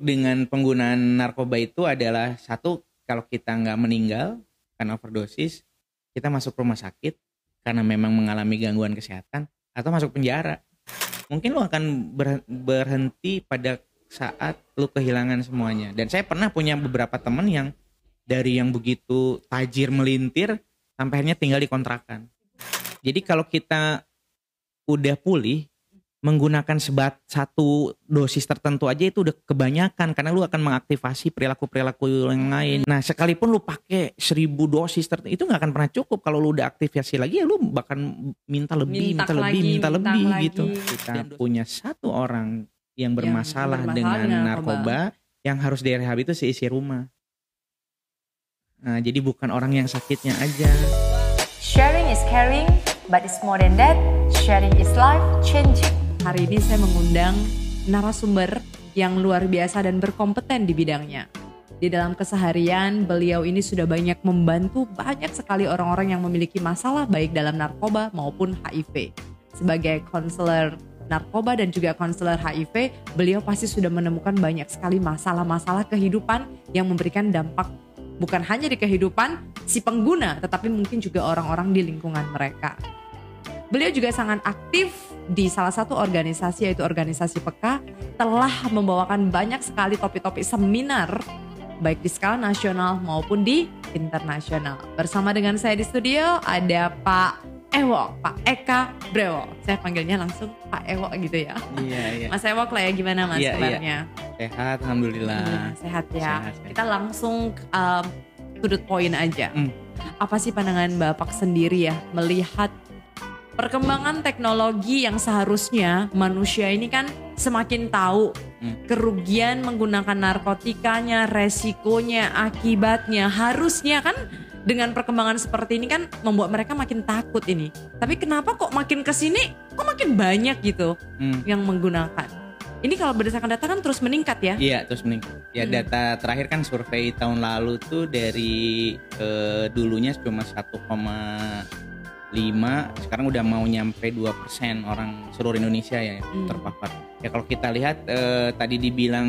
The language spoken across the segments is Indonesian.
dengan penggunaan narkoba itu adalah satu kalau kita nggak meninggal karena overdosis, kita masuk rumah sakit karena memang mengalami gangguan kesehatan atau masuk penjara. Mungkin lu akan ber- berhenti pada saat lu kehilangan semuanya. Dan saya pernah punya beberapa teman yang dari yang begitu tajir melintir sampai akhirnya tinggal di kontrakan. Jadi kalau kita udah pulih menggunakan sebat satu dosis tertentu aja itu udah kebanyakan karena lu akan mengaktifasi perilaku-perilaku yang lain. Nah, sekalipun lu pakai seribu dosis tertentu itu nggak akan pernah cukup kalau lu udah aktivasi lagi ya lu bahkan minta lebih, minta, Minta lebih, minta minta lebih lagi. gitu. Kita punya satu orang yang bermasalah, bermasalah dengan, dengan narkoba yang harus direhab itu seisi rumah. Nah, jadi bukan orang yang sakitnya aja. Sharing is caring, but it's more than that. Sharing is life changing. Hari ini saya mengundang narasumber yang luar biasa dan berkompeten di bidangnya. Di dalam keseharian, beliau ini sudah banyak membantu banyak sekali orang-orang yang memiliki masalah baik dalam narkoba maupun HIV. Sebagai konselor narkoba dan juga konselor HIV, beliau pasti sudah menemukan banyak sekali masalah-masalah kehidupan yang memberikan dampak bukan hanya di kehidupan si pengguna, tetapi mungkin juga orang-orang di lingkungan mereka. Beliau juga sangat aktif di salah satu organisasi yaitu organisasi PEKA telah membawakan banyak sekali topik-topik seminar baik di skala nasional maupun di internasional. Bersama dengan saya di studio ada Pak Ewok, Pak Eka Brewo. Saya panggilnya langsung Pak Ewok gitu ya. Iya, iya. Mas Ewok lah ya gimana Mas Iya, iya. kabarnya? Sehat alhamdulillah. Alhamdulillah, sehat ya. Sehat, sehat. Kita langsung um, the point aja. Hmm. Apa sih pandangan Bapak sendiri ya melihat perkembangan teknologi yang seharusnya manusia ini kan semakin tahu Hmm. kerugian menggunakan narkotikanya, resikonya, akibatnya. Harusnya kan dengan perkembangan seperti ini kan membuat mereka makin takut ini. Tapi kenapa kok makin ke sini kok makin banyak gitu Hmm. yang menggunakan? Ini kalau berdasarkan data kan terus meningkat ya. Iya terus meningkat. Ya Hmm. data terakhir kan survei tahun lalu tuh dari eh, dulunya cuma 1,5 sekarang udah mau nyampe 2% orang seluruh Indonesia ya yang Hmm. terpapar. Ya kalau kita lihat eh, tadi dibilang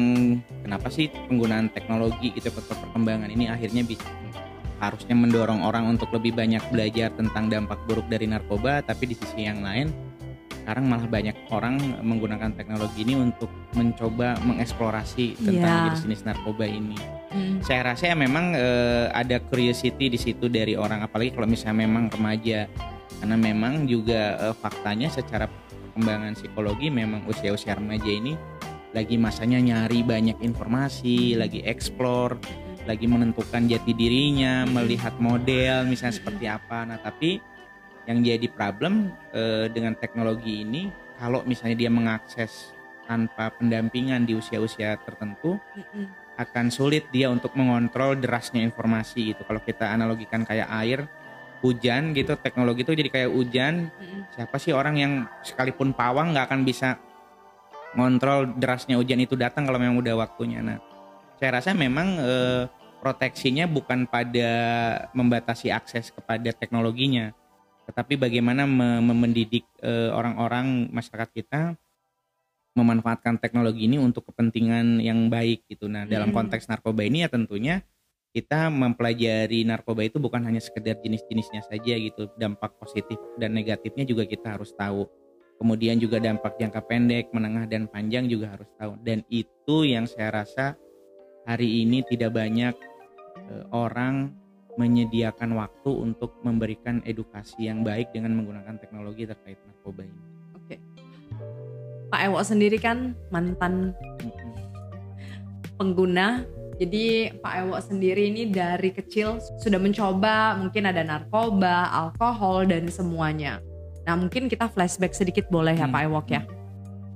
kenapa sih penggunaan teknologi itu per- perkembangan ini akhirnya bisa harusnya mendorong orang untuk lebih banyak belajar tentang dampak buruk dari narkoba tapi di sisi yang lain sekarang malah banyak orang menggunakan teknologi ini untuk mencoba mengeksplorasi tentang Iya. jenis-jenis narkoba ini. Hmm. Saya rasa ya memang eh, ada curiosity di situ dari orang apalagi kalau misalnya memang remaja karena memang juga eh, faktanya secara perkembangan psikologi memang usia-usia remaja ini lagi masanya nyari banyak informasi, lagi explore, lagi menentukan jati dirinya, melihat model misalnya seperti apa. Nah, tapi yang jadi problem eh, dengan teknologi ini kalau misalnya dia mengakses tanpa pendampingan di usia-usia tertentu Mm-mm. akan sulit dia untuk mengontrol derasnya informasi itu. Kalau kita analogikan kayak air, hujan gitu, teknologi itu jadi kayak hujan. Mm-mm. Siapa sih orang yang sekalipun pawang nggak akan bisa ngontrol derasnya hujan itu datang kalau memang udah waktunya. Nah, saya rasa memang eh, proteksinya bukan pada membatasi akses kepada teknologinya, tetapi bagaimana me- me- mendidik eh, orang-orang masyarakat kita memanfaatkan teknologi ini untuk kepentingan yang baik gitu. Nah, dalam Hmm. konteks narkoba ini ya tentunya kita mempelajari narkoba itu bukan hanya sekedar jenis-jenisnya saja gitu. Dampak positif dan negatifnya juga kita harus tahu. Kemudian juga dampak jangka pendek, menengah dan panjang juga harus tahu. Dan itu yang saya rasa hari ini tidak banyak eh, orang menyediakan waktu untuk memberikan edukasi yang baik dengan menggunakan teknologi terkait narkoba ini. Oke. Pak Ewo sendiri kan mantan pengguna. Jadi Pak Ewo sendiri ini dari kecil sudah mencoba mungkin ada narkoba, alkohol dan semuanya. Nah mungkin kita flashback sedikit boleh ya Hmm. Pak Ewok ya.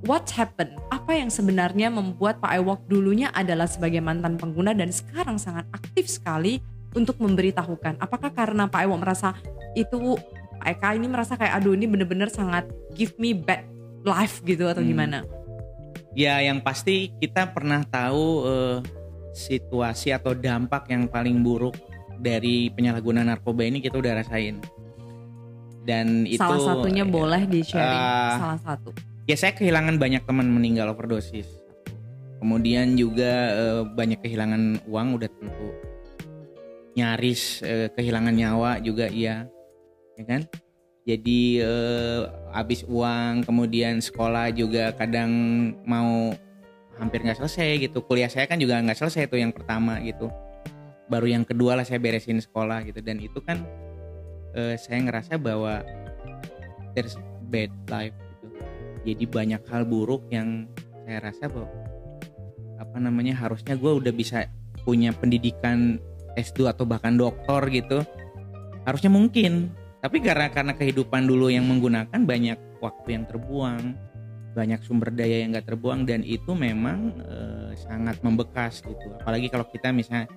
What happened? Apa yang sebenarnya membuat Pak Ewok dulunya adalah sebagai mantan pengguna dan sekarang sangat aktif sekali untuk memberitahukan? Apakah karena Pak Ewok merasa itu Pak Eka ini merasa kayak aduh ini bener-bener sangat give me bad life gitu atau Hmm. gimana? Ya, yang pasti kita pernah tahu eh, situasi atau dampak yang paling buruk dari penyalahgunaan narkoba ini kita udah rasain. Dan itu salah satunya boleh di sharing eh, salah satu. Ya saya kehilangan banyak teman meninggal overdosis. kemudian juga eh, banyak kehilangan uang udah tentu nyaris eh, kehilangan nyawa juga iya. Ya kan? Jadi eh, uang kemudian sekolah juga kadang mau hampir nggak selesai gitu. Kuliah saya kan juga nggak selesai tuh yang pertama gitu. Baru yang kedua lah saya beresin sekolah gitu. Dan itu kan eh, saya ngerasa bahwa there's bad life gitu. Jadi banyak hal buruk yang saya rasa bahwa apa namanya harusnya gue udah bisa punya pendidikan S2 atau bahkan doktor gitu harusnya mungkin. Tapi karena karena kehidupan dulu yang menggunakan banyak waktu yang terbuang banyak sumber daya yang gak terbuang dan itu memang eh, sangat membekas gitu. Apalagi kalau kita misalnya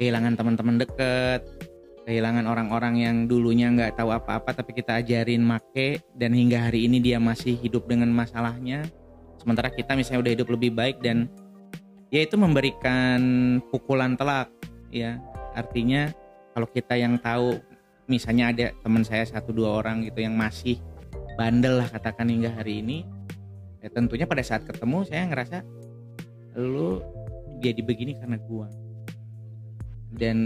kehilangan teman-teman deket kehilangan orang-orang yang dulunya nggak tahu apa-apa tapi kita ajarin make dan hingga hari ini dia masih hidup dengan masalahnya sementara kita misalnya udah hidup lebih baik dan ya itu memberikan pukulan telak ya artinya kalau kita yang tahu misalnya ada teman saya satu dua orang gitu yang masih bandel lah katakan hingga hari ini ya tentunya pada saat ketemu saya ngerasa lu jadi begini karena gua dan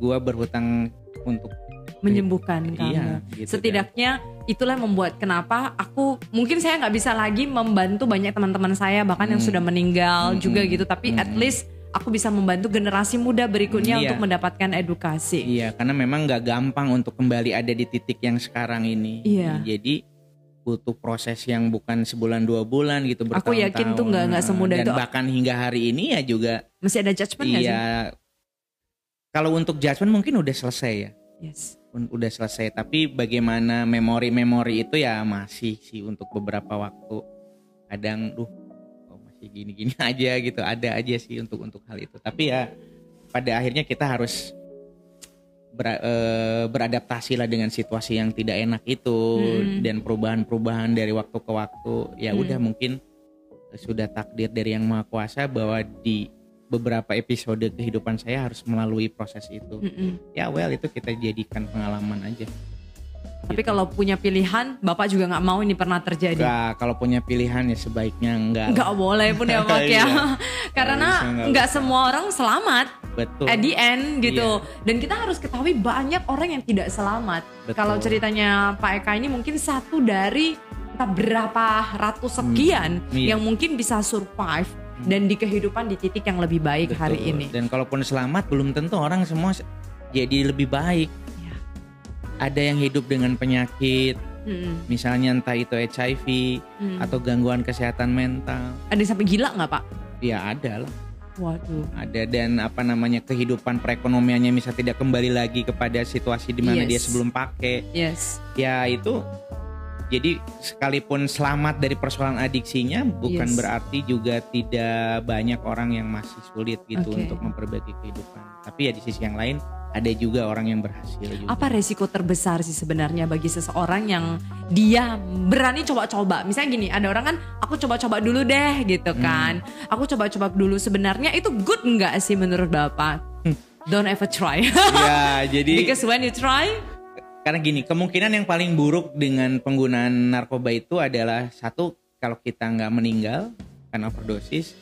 gua berhutang untuk menyembuhkan kamu. iya gitu Setidaknya itulah yang membuat kenapa aku mungkin saya nggak bisa lagi membantu banyak teman-teman saya bahkan yang Hmm. sudah meninggal Hmm, juga hmm, gitu. Tapi at hmm. least aku bisa membantu generasi muda berikutnya Iya. untuk mendapatkan edukasi. Iya, karena memang nggak gampang untuk kembali ada di titik yang sekarang ini. Iya. Jadi butuh proses yang bukan sebulan dua bulan gitu Aku yakin tuh nggak- nggak semudah Dan itu. bahkan hingga hari ini ya juga Masih ada judgement nggak sih? iya. Kalau untuk judgment mungkin udah selesai ya, Yes. Udah selesai. Tapi bagaimana memori-memori itu ya masih sih untuk beberapa waktu. Kadang, duh, masih gini-gini aja gitu. Ada aja sih untuk untuk hal itu. Tapi ya pada akhirnya kita harus ber- eh, beradaptasi lah dengan situasi yang tidak enak itu Hmm. dan perubahan-perubahan dari waktu ke waktu. Ya Hmm. udah mungkin sudah takdir dari yang maha kuasa bahwa di beberapa episode kehidupan saya harus melalui proses itu Mm-mm. ya well itu kita jadikan pengalaman aja Tapi Gitu. kalau punya pilihan, bapak juga nggak mau ini pernah terjadi. Enggak, kalau punya pilihan ya sebaiknya enggak Nggak boleh pun ya pak ya, Iya. karena Nggak semua orang selamat. betul at the end gitu. Iya. Dan kita harus ketahui banyak orang yang tidak selamat. Betul. Kalau ceritanya Pak Eka ini mungkin satu dari entah berapa ratus sekian iya. yang mungkin bisa survive dan di kehidupan di titik yang lebih baik Betul. hari ini. dan kalaupun selamat belum tentu orang semua se- jadi lebih baik. Ada yang hidup dengan penyakit Mm-mm. misalnya entah itu HIV Mm. atau gangguan kesehatan mental Ada yang sampai gila nggak Pak? ya ada lah Waduh. ada dan apa namanya kehidupan perekonomiannya bisa tidak kembali lagi kepada situasi di mana Yes. dia sebelum pakai Yes. ya itu jadi sekalipun selamat dari persoalan adiksinya bukan Yes. berarti juga tidak banyak orang yang masih sulit gitu Oke. untuk memperbaiki kehidupan tapi ya di sisi yang lain ada juga orang yang berhasil juga Apa resiko terbesar sih sebenarnya bagi seseorang yang dia berani coba-coba? Misalnya gini, ada orang kan aku coba-coba dulu deh gitu Hmm. kan. Aku coba-coba dulu sebenarnya itu good nggak sih menurut Bapak? Don't ever try. ya jadi Because when you try, karena gini kemungkinan yang paling buruk dengan penggunaan narkoba itu adalah satu kalau kita nggak meninggal karena overdosis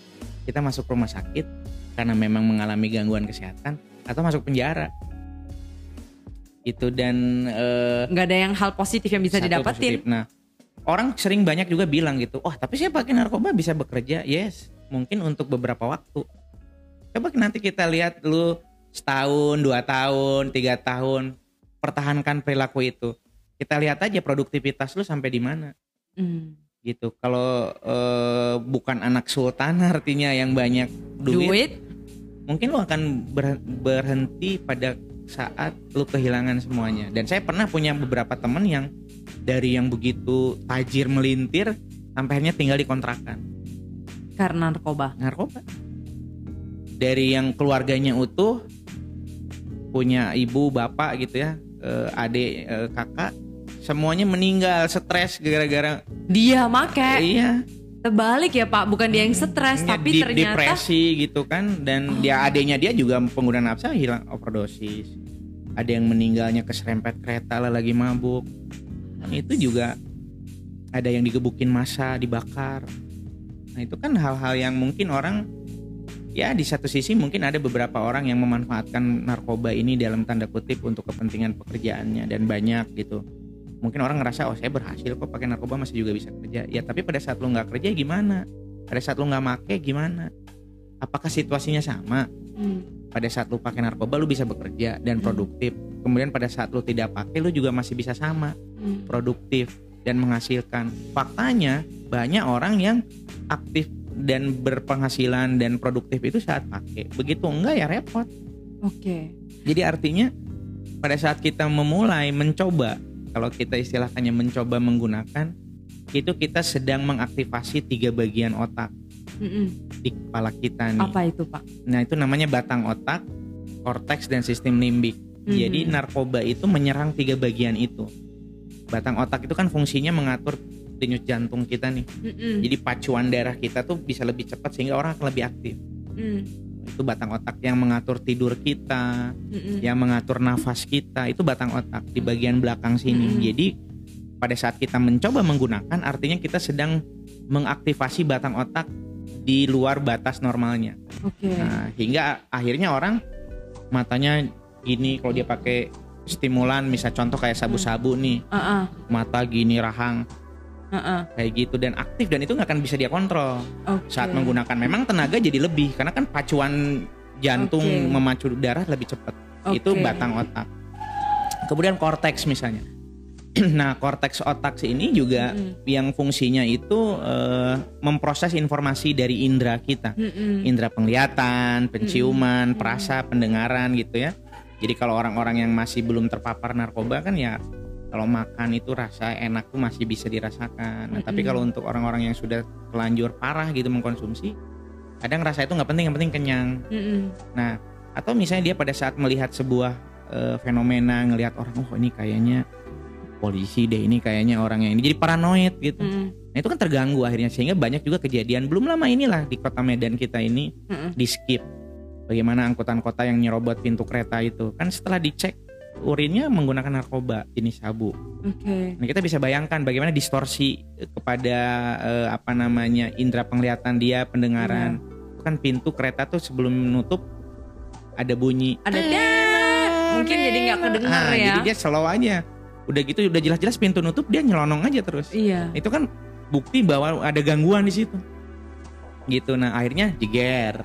kita masuk rumah sakit karena memang mengalami gangguan kesehatan atau masuk penjara itu dan eh, nggak ada yang hal positif yang bisa didapetin. positif. Nah, orang sering banyak juga bilang gitu, wah tapi saya pakai narkoba bisa bekerja, yes, mungkin untuk beberapa waktu. Coba nanti kita lihat lu setahun, dua tahun, tiga tahun, pertahankan perilaku itu. Kita lihat aja produktivitas lu sampai di mana, Hmm. gitu. Kalau eh, bukan anak sultan artinya yang banyak duit, Duit, mungkin lu akan ber- berhenti pada saat lu kehilangan semuanya. Dan saya pernah punya beberapa temen yang dari yang begitu tajir melintir sampai akhirnya tinggal di kontrakan karena narkoba. narkoba. Dari yang keluarganya utuh punya ibu, bapak gitu ya, eh, adik, eh, kakak, semuanya meninggal stres gara-gara Dia make. iya. Terbalik ya Pak, bukan dia yang stres, Iya, tapi di- ternyata depresi gitu kan. Dan dia adanya dia juga pengguna nafsa hilang overdosis. Ada yang meninggalnya keserempet kereta lah lagi mabuk. Itu juga ada yang digebukin masa dibakar. Nah itu kan hal-hal yang mungkin orang ya di satu sisi mungkin ada beberapa orang yang memanfaatkan narkoba ini dalam tanda kutip untuk kepentingan pekerjaannya dan banyak gitu. Mungkin orang ngerasa oh saya berhasil kok pakai narkoba masih juga bisa kerja. Ya tapi pada saat lu nggak kerja gimana? Pada saat lu nggak make gimana? Apakah situasinya sama? Hmm. Pada saat lu pakai narkoba lu bisa bekerja dan Hmm. produktif. Kemudian pada saat lu tidak pakai lu juga masih bisa sama Hmm. produktif dan menghasilkan. Faktanya banyak orang yang aktif dan berpenghasilan dan produktif itu saat pakai. Begitu enggak ya repot. Oke. Jadi artinya pada saat kita memulai mencoba, kalau kita istilahkannya mencoba menggunakan, itu kita sedang mengaktifasi tiga bagian otak Mm-mm. di kepala kita nih. Apa itu pak? Nah itu namanya batang otak, korteks dan sistem limbik. Jadi Mhm. narkoba itu menyerang tiga bagian itu. Batang otak itu kan fungsinya mengatur denyut jantung kita nih. Mm-mm. Jadi pacuan darah kita tuh bisa lebih cepat sehingga orang akan lebih aktif. Mm. Itu batang otak yang mengatur tidur kita, Mm-mm. yang mengatur nafas kita, itu batang otak di bagian belakang sini. Mm-mm. Jadi pada saat kita mencoba menggunakan artinya kita sedang mengaktifasi batang otak di luar batas normalnya. Oke. Nah, hingga akhirnya orang matanya gini kalau dia pakai stimulan misal contoh kayak sabu-sabu nih, Ah, ah, mata gini rahang ah. kayak gitu dan aktif dan itu nggak akan bisa dia kontrol Oke. saat menggunakan memang tenaga jadi lebih karena kan pacuan jantung Oke. memacu darah lebih cepat itu Oke. batang otak kemudian korteks misalnya nah korteks otak ini juga Mm-mm. yang fungsinya itu eh, memproses informasi dari indera kita Mm-mm. indera penglihatan penciuman Mm-mm. perasa pendengaran gitu ya jadi kalau orang-orang yang masih belum terpapar narkoba kan ya kalau makan itu rasa enak tuh masih bisa dirasakan. Nah, tapi Mm-mm. kalau untuk orang-orang yang sudah telanjur parah gitu mengkonsumsi, kadang rasa itu nggak penting, yang penting kenyang. Mm-mm. Nah, atau misalnya dia pada saat melihat sebuah eh, fenomena, ngelihat orang, oh ini kayaknya polisi deh, ini kayaknya orang yang ini jadi paranoid gitu. Mm-mm. Nah itu kan terganggu akhirnya sehingga banyak juga kejadian belum lama inilah di kota Medan kita ini Mm-mm. di skip. Bagaimana angkutan kota yang nyerobot pintu kereta itu kan setelah dicek urinnya menggunakan narkoba jenis sabu. Oke. Nah kita bisa bayangkan bagaimana distorsi kepada eh, apa namanya indera penglihatan dia, pendengaran. Itu kan pintu kereta tuh sebelum menutup ada bunyi. Ada. Mungkin jadi nggak kedengar Ah, ya. Jadi dia slow aja. Udah gitu udah jelas-jelas pintu nutup dia nyelonong aja terus. Iya. Itu kan bukti bahwa ada gangguan di situ. Gitu. Nah, akhirnya jeger,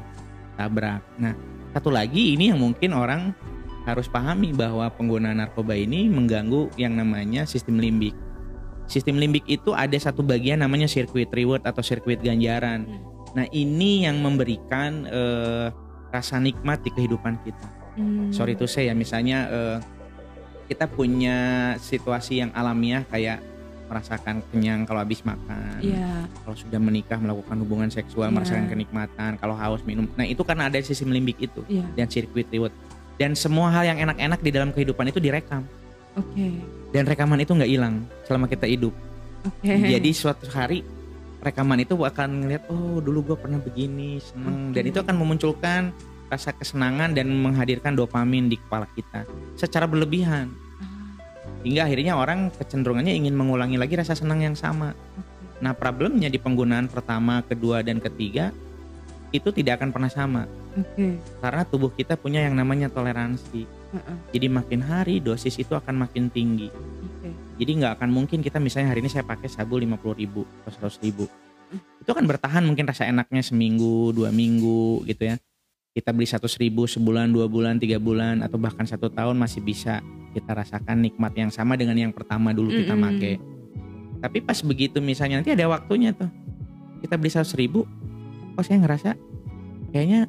tabrak. Nah, satu lagi ini yang mungkin orang harus pahami bahwa pengguna narkoba ini mengganggu yang namanya sistem limbik. Sistem limbik itu ada satu bagian namanya circuit reward atau sirkuit ganjaran. Hmm. Nah, ini yang memberikan eh, rasa nikmat di kehidupan kita Hmm. sorry to say ya misalnya eh, kita punya situasi yang alamiah kayak merasakan kenyang kalau habis makan Iya. kalau sudah menikah melakukan hubungan seksual Iya. merasakan kenikmatan kalau haus minum nah itu karena ada sistem limbik itu Iya. dan sirkuit reward dan semua hal yang enak-enak di dalam kehidupan itu direkam Oke. dan rekaman itu nggak hilang selama kita hidup Oke. jadi suatu hari rekaman itu akan ngeliat oh dulu gue pernah begini seneng dan Oke. itu akan memunculkan rasa kesenangan dan menghadirkan dopamin di kepala kita secara berlebihan Ah, hingga akhirnya orang kecenderungannya ingin mengulangi lagi rasa senang yang sama. Nah problemnya di penggunaan pertama, kedua dan ketiga itu tidak akan pernah sama Oke. karena tubuh kita punya yang namanya toleransi. Heeh. Jadi makin hari dosis itu akan makin tinggi. Oke. Jadi nggak akan mungkin kita misalnya hari ini saya pakai sabu 50 ribu atau 100 ribu. Hmm. Itu akan bertahan mungkin rasa enaknya seminggu, dua minggu gitu ya. Kita beli 100 ribu sebulan, dua bulan, tiga bulan atau bahkan satu tahun masih bisa kita rasakan nikmat yang sama dengan yang pertama dulu kita Mm-mm. pakai. Tapi pas begitu misalnya nanti ada waktunya tuh kita beli 100 ribu, kok saya ngerasa kayaknya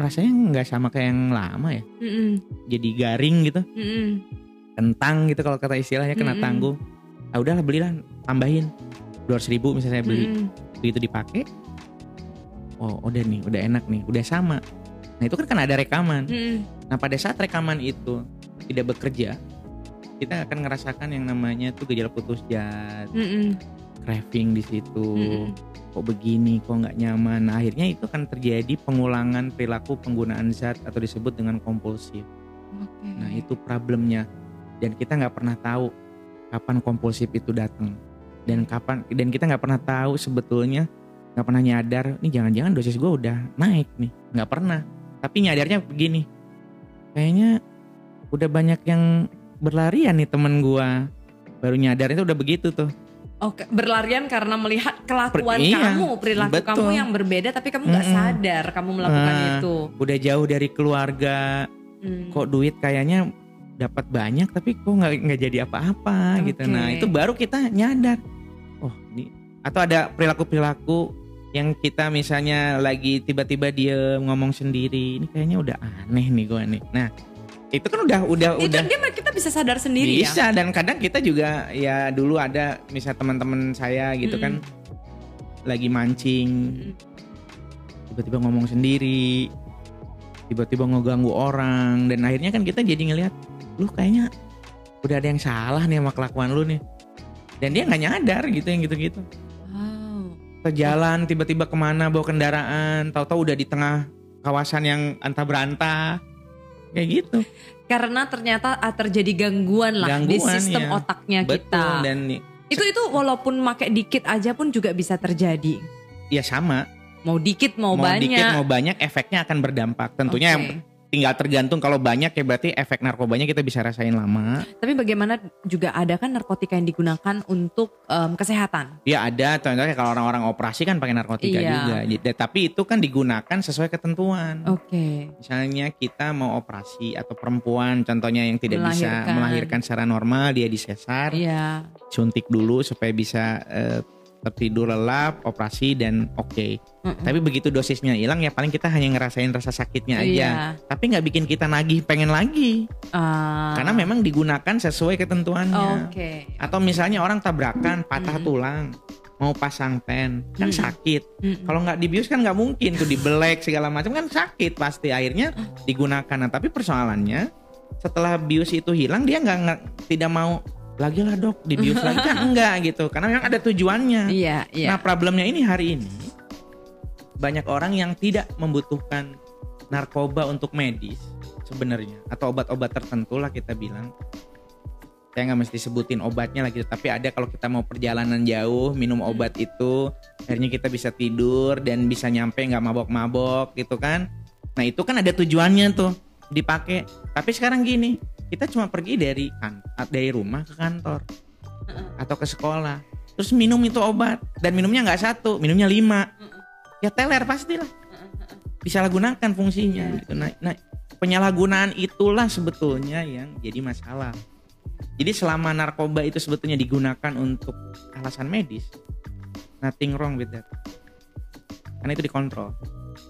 rasanya nggak sama kayak yang lama ya. Mm-mm. Jadi garing gitu Mm-mm. kentang gitu kalau kata istilahnya kena Mm-mm. tanggung ah udahlah belilah tambahin 200 ribu misalnya saya beli Mm-mm. begitu dipakai oh udah nih udah enak nih udah sama nah itu kan kan ada rekaman Mm-mm. nah pada saat rekaman itu tidak bekerja kita akan ngerasakan yang namanya tuh gejala putus zat Mm-mm. craving di situ Mm-mm. Kok begini kok nggak nyaman. Nah, akhirnya itu kan terjadi pengulangan perilaku penggunaan zat atau disebut dengan kompulsif. Oke. Nah itu problemnya. Dan kita nggak pernah tahu kapan kompulsif itu datang. Dan kapan dan kita nggak pernah tahu sebetulnya nggak pernah nyadar nih jangan-jangan dosis gue udah naik nih. Nggak pernah. Tapi nyadarnya begini kayaknya udah banyak yang berlarian nih temen gue baru nyadar itu udah begitu tuh Oke, berlarian karena melihat kelakuan Per- iya, kamu, perilaku betul. kamu yang berbeda, tapi kamu nggak Mm-mm. sadar kamu melakukan Ah. itu. udah jauh dari keluarga Hmm. kok duit kayaknya dapat banyak tapi kok nggak nggak jadi apa-apa gitu nah itu baru kita nyadar oh ini atau ada perilaku-perilaku yang kita misalnya lagi tiba-tiba dia ngomong sendiri ini kayaknya udah aneh nih gue nih nah itu kan udah udah itu udah dia kita bisa sadar sendiri ya. bisa dan kadang kita juga ya dulu ada misal teman-teman saya gitu kan lagi mancing tiba-tiba ngomong sendiri tiba-tiba ngeganggu orang dan akhirnya kan kita jadi ngelihat lu kayaknya udah ada yang salah nih sama kelakuan lu nih. Dan dia nggak nyadar gitu yang gitu-gitu. Wow. ke jalan tiba-tiba ke mana bawa kendaraan tahu-tahu udah di tengah kawasan yang antah berantah kayak gitu Karena ternyata ah, terjadi gangguan lah di Gangguan, sistem ya. otaknya betul kita. dan nih Itu itu walaupun pakai dikit aja pun juga bisa terjadi. ya sama Mau dikit mau, mau banyak. dikit mau banyak efeknya akan berdampak tentunya Oke. Tinggal tergantung kalau banyak ya berarti efek narkobanya kita bisa rasain lama Tapi bagaimana juga ada kan narkotika yang digunakan untuk em, kesehatan. ya ada contohnya kalau orang-orang operasi kan pakai narkotika Iya. juga tapi itu kan digunakan sesuai ketentuan Oke. misalnya kita mau operasi atau perempuan contohnya yang tidak bisa Melahirkan. melahirkan secara normal dia disesar Iya. suntik dulu supaya bisa eh, tertidur lelap operasi dan oke Mm-mm. tapi begitu dosisnya hilang ya paling kita hanya ngerasain rasa sakitnya aja Iya. tapi nggak bikin kita nagih pengen lagi Ah. karena memang digunakan sesuai ketentuannya Oke. atau misalnya orang tabrakan patah Mm. tulang mau pasang pen kan Mm. sakit Mm-mm. kalau nggak dibius kan nggak mungkin tuh dibelek segala macam kan sakit pasti akhirnya digunakan nah, tapi persoalannya setelah bius itu hilang dia nggak- tidak mau lagi lah dok dibius lagi. Kan enggak gitu. Karena memang ada tujuannya. Iya, iya. nah problemnya ini hari ini banyak orang yang tidak membutuhkan narkoba untuk medis sebenarnya. Atau obat-obat tertentu lah kita bilang. Saya nggak mesti sebutin obatnya lagi tapi ada kalau kita mau perjalanan jauh minum obat itu akhirnya kita bisa tidur dan bisa nyampe nggak mabok-mabok gitu kan. Nah itu kan ada tujuannya tuh dipakai. Tapi sekarang gini kita cuma pergi dari kan dari rumah ke kantor. Atau ke sekolah. Terus minum itu obat. Dan minumnya nggak satu minumnya lima. Ya teler pastilah. Disalahgunakan fungsinya Iya. gitu. nah, nah penyalahgunaan itulah sebetulnya yang jadi masalah. Jadi selama narkoba itu sebetulnya digunakan untuk alasan medis nothing wrong with that. Karena itu dikontrol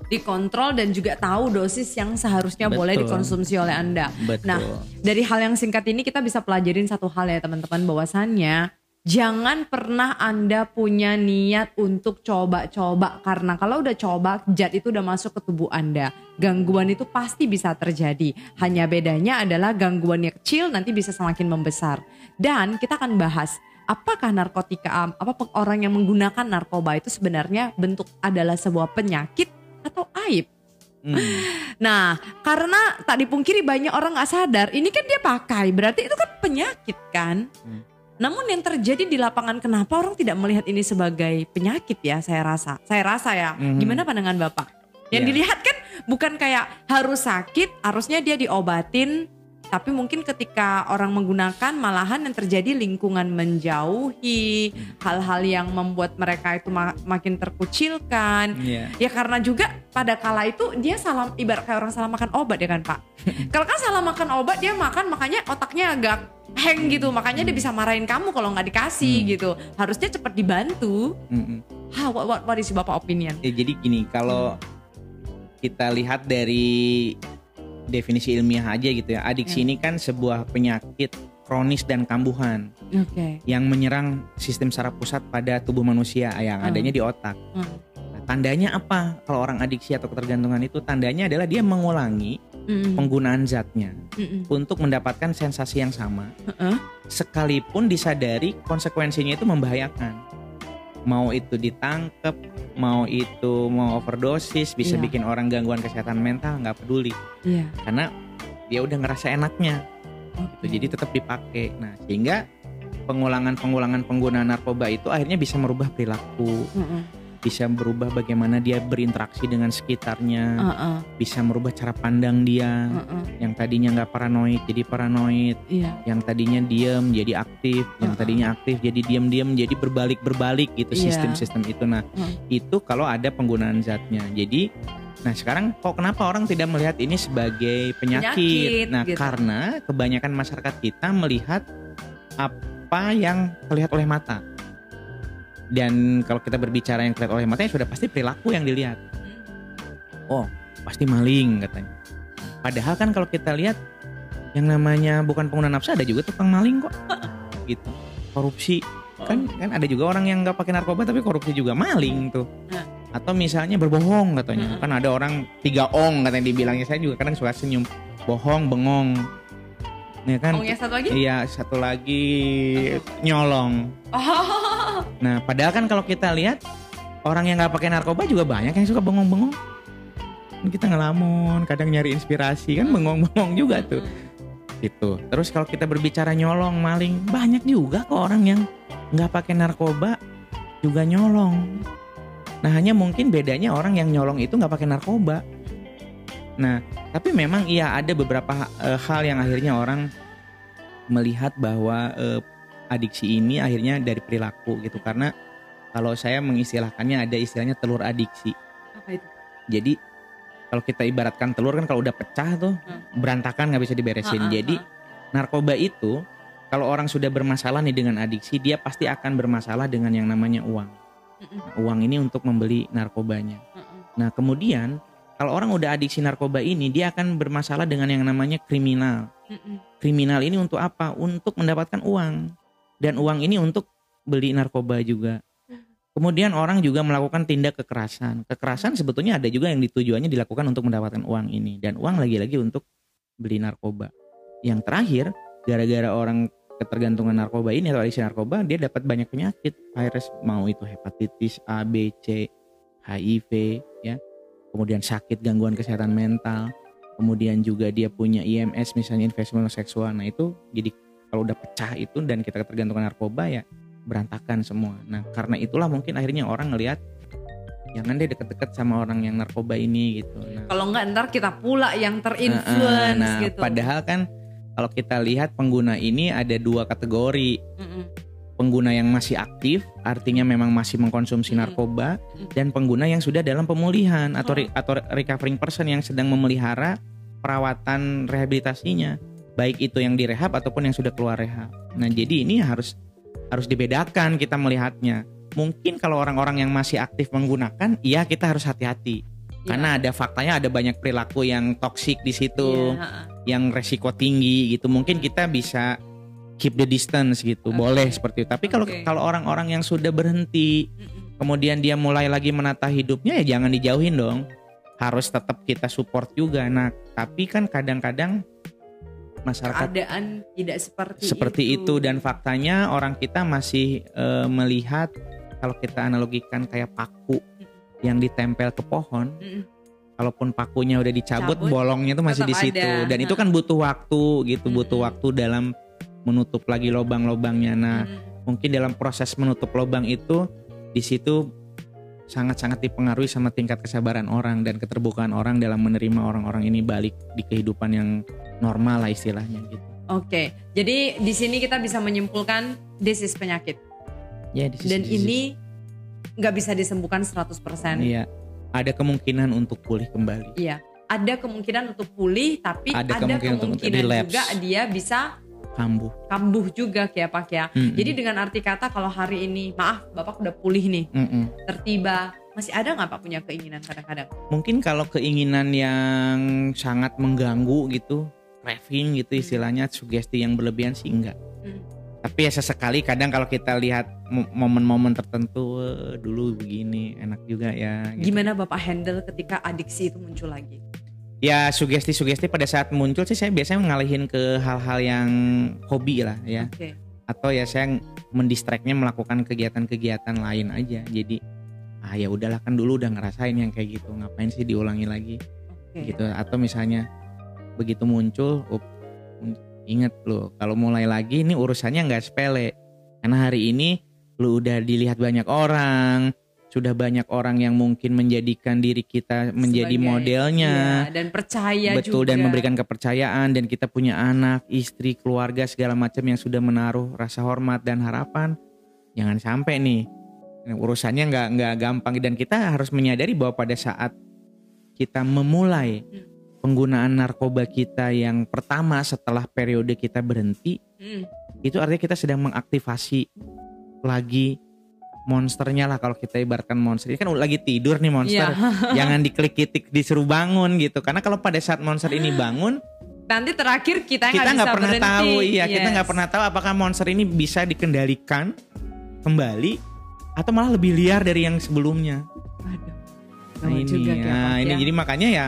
Dikontrol dan juga tahu dosis yang seharusnya boleh Betul. dikonsumsi oleh Anda. betul Nah, dari hal yang singkat ini kita bisa pelajarin satu hal ya teman-teman bahwasannya jangan pernah Anda punya niat untuk coba-coba karena kalau udah coba zat itu udah masuk ke tubuh Anda. Gangguan itu pasti bisa terjadi. Hanya bedanya adalah gangguannya kecil nanti bisa semakin membesar. Dan kita akan bahas apakah narkotika apa orang yang menggunakan narkoba itu sebenarnya bentuk adalah sebuah penyakit atau aib. Hmm. Nah, karena tak dipungkiri banyak orang nggak sadar, ini kan dia pakai, berarti itu kan penyakit kan. Hmm. Namun yang terjadi di lapangan kenapa orang tidak melihat ini sebagai penyakit ya? Saya rasa, saya rasa ya. Mhm. Gimana pandangan bapak? Yang Ya. dilihat kan bukan kayak harus sakit, harusnya dia diobatin. Tapi mungkin ketika orang menggunakan malahan yang terjadi lingkungan menjauhi, hal-hal yang membuat mereka itu ma- makin terkucilkan. Iya. Ya karena juga pada kala itu dia salah ibarat kayak orang salah makan obat ya kan Pak. Kalau kan salah makan obat dia makan makanya otaknya agak hang gitu makanya dia bisa marahin kamu kalau nggak dikasih Hmm. gitu. Harusnya cepat dibantu. Mm-mm. Ha, what, what, what is bapak opinion? Ya, jadi gini, kalau kita lihat dari definisi ilmiah aja gitu ya, adiksi Ya. ini kan sebuah penyakit kronis dan kambuhan Oke. yang menyerang sistem saraf pusat pada tubuh manusia yang Hmm. adanya di otak. Hmm. Nah, tandanya apa? Kalau orang adiksi atau ketergantungan itu tandanya adalah dia mengulangi Mm-mm. penggunaan zatnya Mm-mm. untuk mendapatkan sensasi yang sama, Heeh. sekalipun disadari konsekuensinya itu membahayakan. Mau itu ditangkep, mau itu mau overdosis, bisa Iya. bikin orang gangguan kesehatan mental nggak peduli, Iya. karena dia udah ngerasa enaknya, Oke. gitu. jadi tetap dipakai. Nah sehingga pengulangan-pengulangan penggunaan narkoba itu akhirnya bisa merubah perilaku, Mm-mm. Bisa berubah bagaimana dia berinteraksi dengan sekitarnya, Heeh, bisa merubah cara pandang dia. heeh, Yang tadinya nggak paranoid jadi paranoid, Iya. yang tadinya diem jadi aktif, yang Heeh. tadinya aktif jadi diam-diam jadi berbalik-berbalik gitu Iya. sistem-sistem itu. Nah, Heeh. itu kalau ada penggunaan zatnya. Jadi Nah sekarang kok kenapa orang tidak melihat ini sebagai penyakit? Penyakit, nah gitu. karena kebanyakan masyarakat kita melihat apa yang terlihat oleh mata. Dan kalau kita berbicara yang terlihat oleh mata ya sudah pasti perilaku yang dilihat. Oh pasti maling katanya. Padahal kan kalau kita lihat yang namanya bukan pengguna nafsu ada juga tukang maling kok. gitu. Korupsi. Kan kan ada juga orang yang nggak pakai narkoba tapi korupsi juga maling tuh. Atau misalnya berbohong katanya. Kan ada orang tiga ong katanya dibilangnya. Saya juga kadang suka senyum. Bohong bengong. Ya kan? Ongnya satu lagi? iya satu lagi. Nyolong Oh. nah padahal kan kalau kita lihat orang yang nggak pakai narkoba juga banyak yang suka bengong-bengong kita ngelamun kadang nyari inspirasi kan bengong-bengong juga tuh gitu. Terus kalau kita berbicara nyolong, maling, banyak juga kok orang yang nggak pakai narkoba juga nyolong. Nah hanya mungkin bedanya orang yang nyolong itu nggak pakai narkoba. Nah tapi memang iya ada beberapa eh, hal yang akhirnya orang melihat bahwa eh, adiksi ini akhirnya dari perilaku gitu karena kalau saya mengistilahkannya ada istilahnya telur adiksi. Apa itu? Jadi kalau kita ibaratkan telur kan kalau udah pecah tuh Hmm. berantakan nggak bisa diberesin. Ha-ha, Jadi narkoba itu kalau orang sudah bermasalah nih dengan adiksi dia pasti akan bermasalah dengan yang namanya uang. Mm-mm, Nah, uang ini untuk membeli narkobanya. mm-mm. Nah kemudian kalau orang udah adiksi narkoba ini dia akan bermasalah dengan yang namanya kriminal. Mm-mm. Kriminal ini untuk apa? Untuk mendapatkan uang dan uang ini untuk beli narkoba juga. Kemudian orang juga melakukan tindak kekerasan. Kekerasan sebetulnya ada juga yang ditujuannya dilakukan untuk mendapatkan uang ini dan uang lagi-lagi untuk beli narkoba. Yang terakhir, gara-gara orang ketergantungan narkoba ini atau adiksi narkoba, dia dapat banyak penyakit. Virus mau itu hepatitis A, B, C, HIV, ya. Kemudian sakit gangguan kesehatan mental. Kemudian juga dia punya IMS misalnya investment seksual. Nah, itu jadi kalau udah pecah itu dan kita ketergantungan narkoba ya berantakan semua. Nah, karena itulah mungkin akhirnya orang ngelihat jangan deh deket-deket sama orang yang narkoba ini gitu. Nah, Kalau nggak ntar kita pula yang terinfluence nah, gitu. padahal kan kalau kita lihat pengguna ini ada dua kategori. Mm-mm. Pengguna yang masih aktif, artinya memang masih mengkonsumsi Mm. narkoba, Mm. dan pengguna yang sudah dalam pemulihan atau Oh. re- atau recovering person yang sedang memelihara perawatan rehabilitasinya, baik itu yang direhab ataupun yang sudah keluar rehab. Nah, jadi ini harus harus dibedakan kita melihatnya. Mungkin kalau orang-orang yang masih aktif menggunakan, iya kita harus hati-hati. Iya. Karena ada faktanya ada banyak perilaku yang toksik di situ ha-ha. yang resiko tinggi gitu mungkin kita bisa keep the distance gitu Oke. boleh seperti itu tapi kalau Oke. kalau orang-orang yang sudah berhenti kemudian dia mulai lagi menata hidupnya ya jangan dijauhin dong harus tetap kita support juga nah tapi kan kadang-kadang masyarakat keadaan tidak seperti seperti itu. dan faktanya orang kita masih eh, melihat kalau kita analogikan kayak paku yang ditempel ke pohon kalaupun pakunya udah dicabut Cabut, bolongnya tuh masih di situ. ada. dan itu kan butuh waktu gitu butuh Mm-mm. waktu dalam menutup lagi lubang-lubangnya. Nah mungkin dalam proses menutup lubang itu di situ sangat-sangat dipengaruhi sama tingkat kesabaran orang dan keterbukaan orang dalam menerima orang-orang ini balik di kehidupan yang normal lah istilahnya gitu Oke, jadi di sini kita bisa menyimpulkan this is penyakit ya di sisi- dan di sisi- ini nggak bisa disembuhkan 100%. iya ada kemungkinan untuk pulih kembali Iya. Ada kemungkinan untuk pulih, tapi Ada ada, kemungkinan kemungkinan, untuk juga dia bisa kambuh kambuh juga kayak Pak ya. Mm-mm. Jadi dengan arti kata kalau hari ini, maaf Bapak udah pulih nih, Mm-mm. tertiba, masih ada nggak Pak punya keinginan kadang-kadang? mungkin kalau keinginan yang sangat mengganggu gitu craving gitu istilahnya sugesti yang berlebihan sih enggak Hmm. tapi ya sesekali kadang kalau kita lihat mo- momen-momen tertentu "Wah, dulu begini enak juga ya gitu. Gimana Bapak handle ketika adiksi itu muncul lagi? ya sugesti-sugesti pada saat muncul sih saya biasanya ngalihin ke hal-hal yang hobi lah ya Oke. atau ya saya mendistraknya melakukan kegiatan-kegiatan lain aja jadi ah ya udahlah kan dulu udah ngerasain yang kayak gitu ngapain sih diulangi lagi Oke. gitu atau misalnya begitu muncul up, inget loh kalau mulai lagi ini urusannya nggak sepele karena hari ini lu udah dilihat banyak orang sudah banyak orang yang mungkin menjadikan diri kita menjadi Sebagai- modelnya Iya, dan percaya betul juga. dan memberikan kepercayaan dan kita punya anak, istri, keluarga segala macam yang sudah menaruh rasa hormat dan harapan. Jangan sampai nih urusannya nggak nggak gampang dan kita harus menyadari bahwa pada saat kita memulai penggunaan narkoba kita yang pertama setelah periode kita berhenti Hmm, itu artinya kita sedang mengaktifasi lagi monsternya lah kalau kita ibaratkan monster ini kan lagi tidur nih monster Iya. jangan diklik titik disuruh bangun gitu karena kalau pada saat monster ini bangun Nanti terakhir kita kita nggak pernah berhenti. tahu iya kita Yes. nggak pernah tahu apakah monster ini bisa dikendalikan kembali atau malah lebih liar dari yang sebelumnya Waduh. nah ini juga, nah, gawat ini ya. jadi makanya ya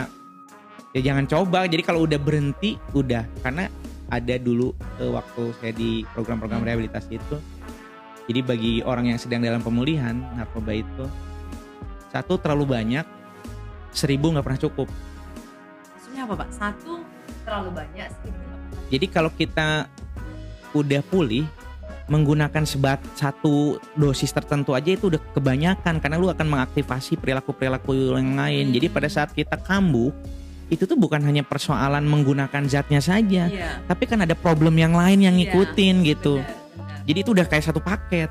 ya jangan coba. Jadi kalau udah berhenti udah. Karena ada dulu eh, waktu saya di program-program rehabilitasi itu. Jadi bagi orang yang sedang dalam pemulihan narkoba itu satu terlalu banyak seribu nggak pernah cukup. Maksudnya apa pak? Satu terlalu banyak, seribu nggak jadi kalau kita udah pulih menggunakan sebat satu dosis tertentu aja itu udah kebanyakan. Karena lu akan mengaktifasi perilaku-perilaku yang lain. Hmm. Jadi pada saat kita kambuh itu tuh bukan hanya persoalan menggunakan zatnya saja, Iya. tapi kan ada problem yang lain yang Iya, ngikutin gitu. benar, benar. Jadi itu udah kayak satu paket.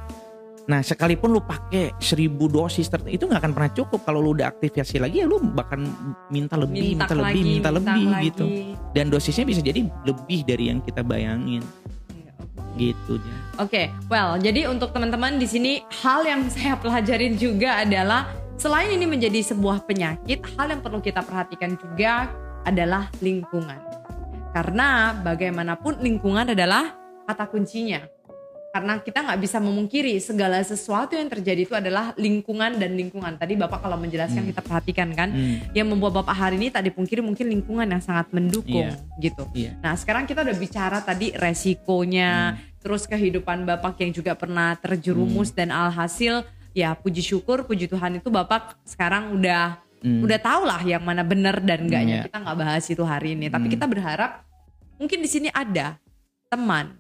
Nah sekalipun lu pakai seribu dosis itu nggak akan pernah cukup kalau lu udah aktivasi lagi ya lu bahkan minta lebih, minta, lebih, lagi, minta, lebih lagi. gitu. Dan dosisnya bisa jadi lebih dari yang kita bayangin Iya, gitu dia. Oke, well, jadi untuk teman-teman di sini hal yang saya pelajarin juga adalah selain ini menjadi sebuah penyakit, hal yang perlu kita perhatikan juga adalah lingkungan. Karena bagaimanapun lingkungan adalah kata kuncinya. Karena kita nggak bisa memungkiri segala sesuatu yang terjadi itu adalah lingkungan dan lingkungan. Tadi Bapak kalau menjelaskan Hmm. kita perhatikan kan, Hmm, yang membuat Bapak hari ini tak dipungkiri mungkin lingkungan yang sangat mendukung Iya. gitu. iya. Nah sekarang kita udah bicara tadi resikonya, terus kehidupan Bapak yang juga pernah terjerumus dan alhasil ya puji syukur, puji Tuhan itu Bapak sekarang udah Hmm. udah tahu lah yang mana benar dan enggaknya. Iya. Kita nggak bahas itu hari ini, tapi Hmm. kita berharap mungkin di sini ada teman,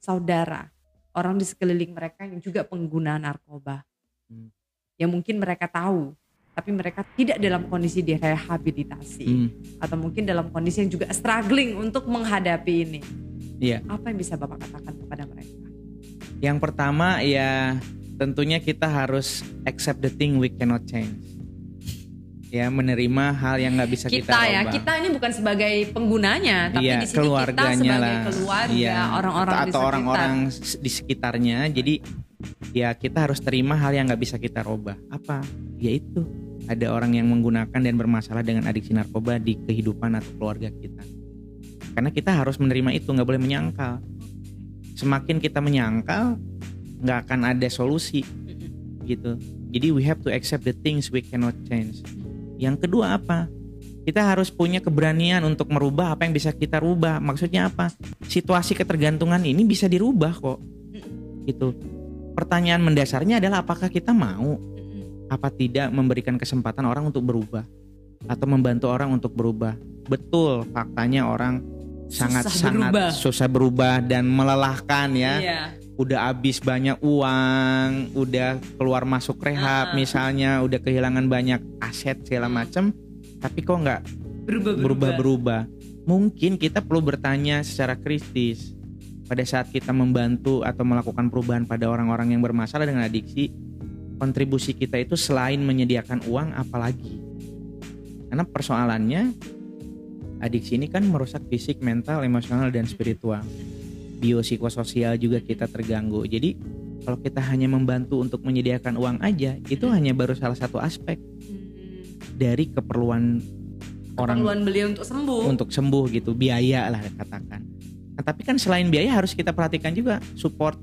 saudara, orang di sekeliling mereka yang juga pengguna narkoba. Hmm. Yang mungkin mereka tahu, tapi mereka tidak dalam kondisi direhabilitasi Hmm, atau mungkin dalam kondisi yang juga struggling untuk menghadapi ini. Iya. Apa yang bisa Bapak katakan kepada mereka? Yang pertama ya tentunya kita harus accept the thing we cannot change. Ya menerima hal yang nggak bisa kita, Kita, ya, ubah. kita ini bukan sebagai penggunanya, tapi Iya, di sini kita sebagai lah. keluarga, Iya, orang-orang atau, orang-orang di sekitarnya. Jadi ya kita harus terima hal yang nggak bisa kita robah. Apa? Yaitu ada orang yang menggunakan dan bermasalah dengan adiksi narkoba di kehidupan atau keluarga kita. Karena kita harus menerima itu, nggak boleh menyangkal. Semakin kita menyangkal, nggak akan ada solusi gitu. Jadi we have to accept the things we cannot change. Yang kedua apa? Kita harus punya keberanian untuk merubah apa yang bisa kita rubah. Maksudnya apa? Situasi ketergantungan ini bisa dirubah kok. Gitu. Pertanyaan mendasarnya adalah apakah kita mau apa tidak memberikan kesempatan orang untuk berubah atau membantu orang untuk berubah. Betul, faktanya orang sangat Susah sangat berubah. susah berubah dan melelahkan ya Iya. Udah habis banyak uang, udah keluar masuk rehab Ah. misalnya, udah kehilangan banyak aset segala Hmm. macem, tapi kok nggak Berubah berubah-berubah? Mungkin kita perlu bertanya secara kritis pada saat kita membantu atau melakukan perubahan pada orang-orang yang bermasalah dengan adiksi, kontribusi kita itu selain menyediakan uang, apalagi? Karena persoalannya adiksi ini kan merusak fisik, mental, emosional, dan spiritual biopsikososial juga kita terganggu. Jadi kalau kita hanya membantu untuk menyediakan uang aja, itu hanya baru salah satu aspek dari keperluan orang Keperluan beliau untuk sembuh. untuk sembuh gitu, biaya lah katakan. Nah, tapi kan selain biaya harus kita perhatikan juga support.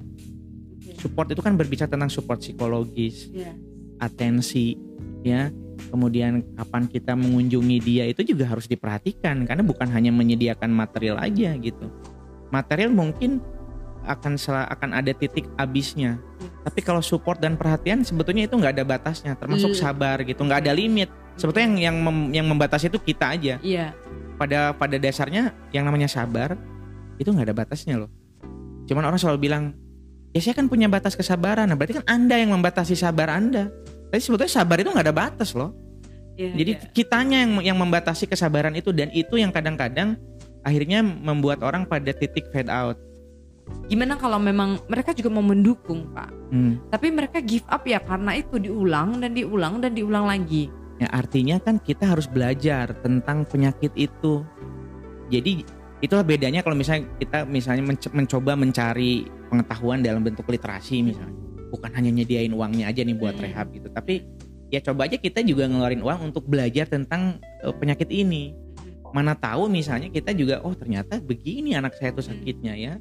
Support itu kan berbicara tentang support psikologis, Iya. atensi, ya. Kemudian kapan kita mengunjungi dia itu juga harus diperhatikan karena bukan hanya menyediakan material aja gitu. Material mungkin akan akan ada titik habisnya. Tapi kalau support dan perhatian sebetulnya itu nggak ada batasnya, termasuk Hmm. sabar gitu, nggak ada limit. Sebetulnya yang yang mem- yang membatasi itu kita aja. Iya. Pada pada dasarnya yang namanya sabar itu nggak ada batasnya loh. Cuman orang selalu bilang, ya saya kan punya batas kesabaran. Nah berarti kan anda yang membatasi sabar anda. Tapi sebetulnya sabar itu nggak ada batas loh. Iya, Jadi iya. kitanya yang yang membatasi kesabaran itu dan itu yang kadang-kadang akhirnya membuat orang pada titik fade out. gimana kalau memang mereka juga mau mendukung pak Hmm. tapi mereka give up ya karena itu diulang dan diulang dan diulang lagi Ya artinya kan kita harus belajar tentang penyakit itu. Jadi itulah bedanya kalau misalnya kita misalnya menc- mencoba mencari pengetahuan dalam bentuk literasi misalnya. Bukan hanya nyediain uangnya aja nih buat Hmm. rehab gitu, tapi ya coba aja kita juga ngeluarin uang untuk belajar tentang eh, penyakit ini. Mana tahu misalnya kita juga oh ternyata begini anak saya tuh sakitnya ya.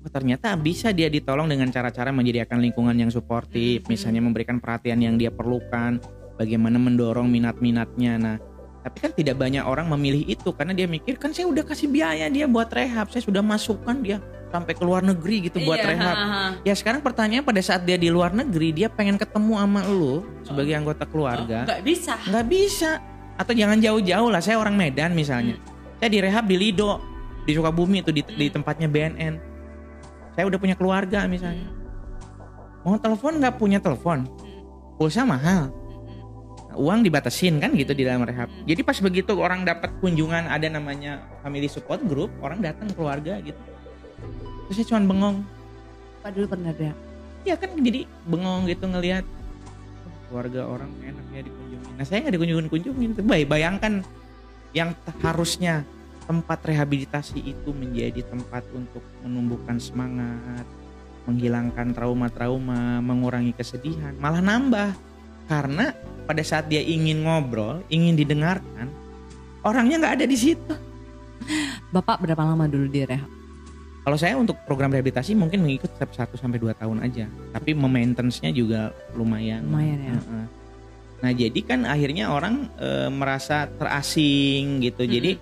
Oh ternyata bisa dia ditolong dengan cara-cara menyediakan lingkungan yang suportif, Hmm. misalnya memberikan perhatian yang dia perlukan, bagaimana mendorong minat-minatnya. Nah, tapi kan tidak banyak orang memilih itu karena dia mikir kan saya udah kasih biaya dia buat rehab, saya sudah masukkan dia sampai ke luar negeri gitu buat Iya, rehab. Ya sekarang pertanyaannya pada saat dia di luar negeri dia pengen ketemu sama lu sebagai anggota keluarga, nggak bisa nggak bisa. Atau jangan jauh-jauh lah, saya orang Medan misalnya. Saya direhab di Lido, di Sukabumi itu di, di tempatnya BNN. Saya udah punya keluarga misalnya. Mau telepon nggak punya telepon, pulsa mahal uang dibatasin kan gitu di dalam rehab. Jadi pas begitu orang dapat kunjungan ada namanya family support group, orang datang keluarga gitu. Terus saya cuma bengong. pak dulu pernah ada Ya kan jadi bengong gitu ngelihat "Oh, keluarga orang enak ya dikunjungin. Nah saya nggak dikunjungin-kunjungin. Bay bayangkan yang harusnya tempat rehabilitasi itu menjadi tempat untuk menumbuhkan semangat, menghilangkan trauma-trauma, mengurangi kesedihan, malah nambah. Karena pada saat dia ingin ngobrol, ingin didengarkan, orangnya nggak ada di situ. bapak berapa lama dulu di rehab Kalau saya untuk program rehabilitasi mungkin mengikut setiap 1 sampai 2 tahun aja. Tapi maintenance-nya juga lumayan. Lumayan ya. Heeh. Nah, jadi kan akhirnya orang eh, merasa terasing gitu. Jadi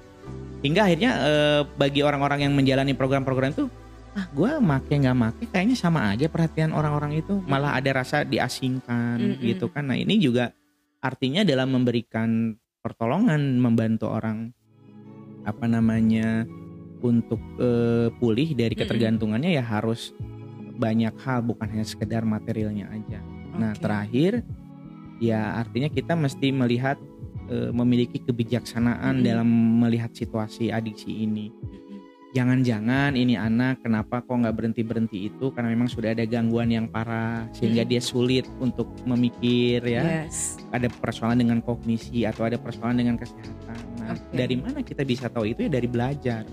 hingga akhirnya eh, bagi orang-orang yang menjalani program-program itu ah gue make nggak make kayaknya sama aja perhatian orang-orang itu malah ada rasa diasingkan Mm-mm. gitu kan nah ini juga artinya dalam memberikan pertolongan membantu orang apa namanya untuk eh, pulih dari ketergantungannya ya harus banyak hal bukan hanya sekedar materialnya aja. Nah Oke. terakhir ya artinya kita mesti melihat eh, memiliki kebijaksanaan Mm-mm. dalam melihat situasi adiksi ini. Jangan-jangan ini anak kenapa kok nggak berhenti berhenti itu karena memang sudah ada gangguan yang parah sehingga Mm. dia sulit untuk memikir ya yes ada persoalan dengan kognisi atau ada persoalan dengan kesehatan. Nah, Oke. dari mana kita bisa tahu itu ya dari belajar.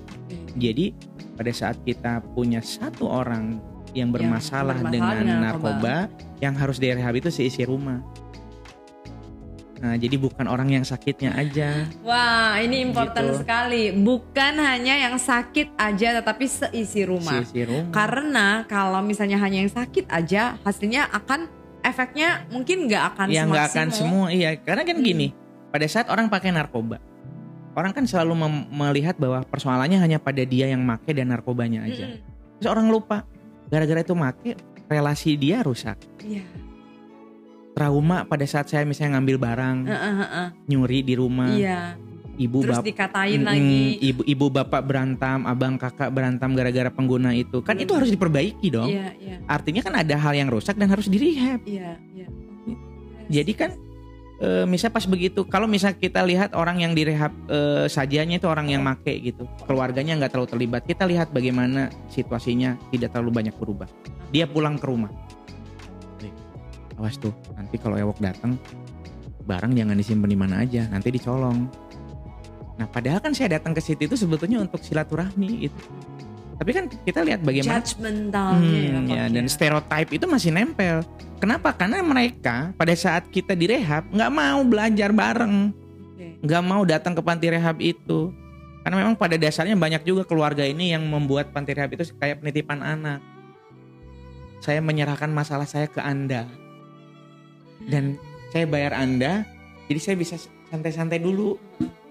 Jadi pada saat kita punya satu orang yang bermasalah, bermasalah dengan, dengan narkoba, yang harus direhab itu seisi rumah. Nah, jadi bukan orang yang sakitnya aja. Wah, ini important Gitu. sekali. Bukan hanya yang sakit aja, tetapi seisi rumah. Seisi rumah. Karena kalau misalnya hanya yang sakit aja, hasilnya akan efeknya mungkin nggak akan ya nggak akan semua iya karena kan Hmm. gini pada saat orang pakai narkoba orang kan selalu melihat bahwa persoalannya hanya pada dia yang make dan narkobanya aja Mm-mm. terus orang lupa gara-gara itu make relasi dia rusak Iya. Trauma pada saat saya misalnya ngambil barang Heeh, heeh. nyuri di rumah Iya. ibu Terus bapak dikatain Mm-mm, lagi. ibu ibu bapak berantem abang kakak berantem gara-gara pengguna itu kan itu Hmm. harus diperbaiki dong Iya, iya, artinya kan ada hal yang rusak dan harus direhab iya, iya. jadi kan e, misal pas begitu kalau misal kita lihat orang yang direhab e, sajanya itu orang yang make gitu keluarganya nggak terlalu terlibat kita lihat bagaimana situasinya tidak terlalu banyak berubah dia pulang ke rumah Eh, awas tuh nanti kalau ewok datang barang jangan disimpan di mana aja nanti dicolong nah padahal kan saya datang ke situ itu sebetulnya untuk silaturahmi gitu tapi kan kita lihat bagaimana Judgmentalnya ya, Hmm, ya, ya. dan stereotype itu masih nempel. Kenapa? Karena mereka pada saat kita direhab nggak mau belajar bareng, nggak mau datang ke panti rehab itu. Karena memang pada dasarnya banyak juga keluarga ini yang membuat panti rehab itu kayak penitipan anak. Saya menyerahkan masalah saya ke Anda. Dan saya bayar Anda, jadi saya bisa santai-santai dulu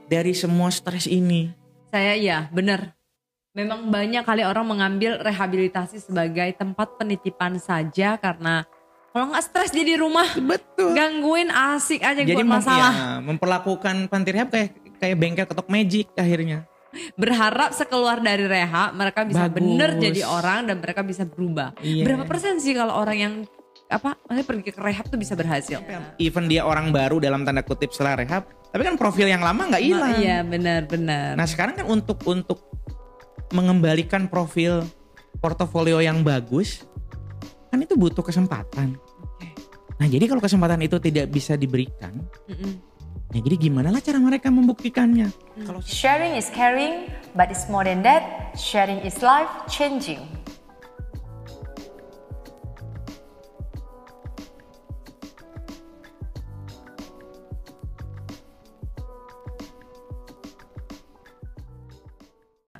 dari semua stres ini. Saya iya, benar. Memang banyak kali orang mengambil rehabilitasi sebagai tempat penitipan saja karena kalau nggak stres dia di rumah Betul. gangguin asik aja Jadi buat mem- masalah. ya, memperlakukan panti rehab kayak kayak bengkel ketok magic akhirnya. Berharap sekeluar dari rehab mereka bisa Bagus. bener jadi orang dan mereka bisa berubah. Iya. Berapa persen sih kalau orang yang apa maksudnya pergi ke rehab tuh bisa berhasil. Even dia orang baru dalam tanda kutip setelah rehab, tapi kan profil yang lama nggak hilang. Iya benar-benar. Nah sekarang kan untuk untuk mengembalikan profil portofolio yang bagus, kan itu butuh kesempatan. Nah jadi kalau kesempatan itu tidak bisa diberikan, Mm-mm. ya jadi gimana lah cara mereka membuktikannya? Kalau Sharing is caring, but it's more than that. Sharing is life changing.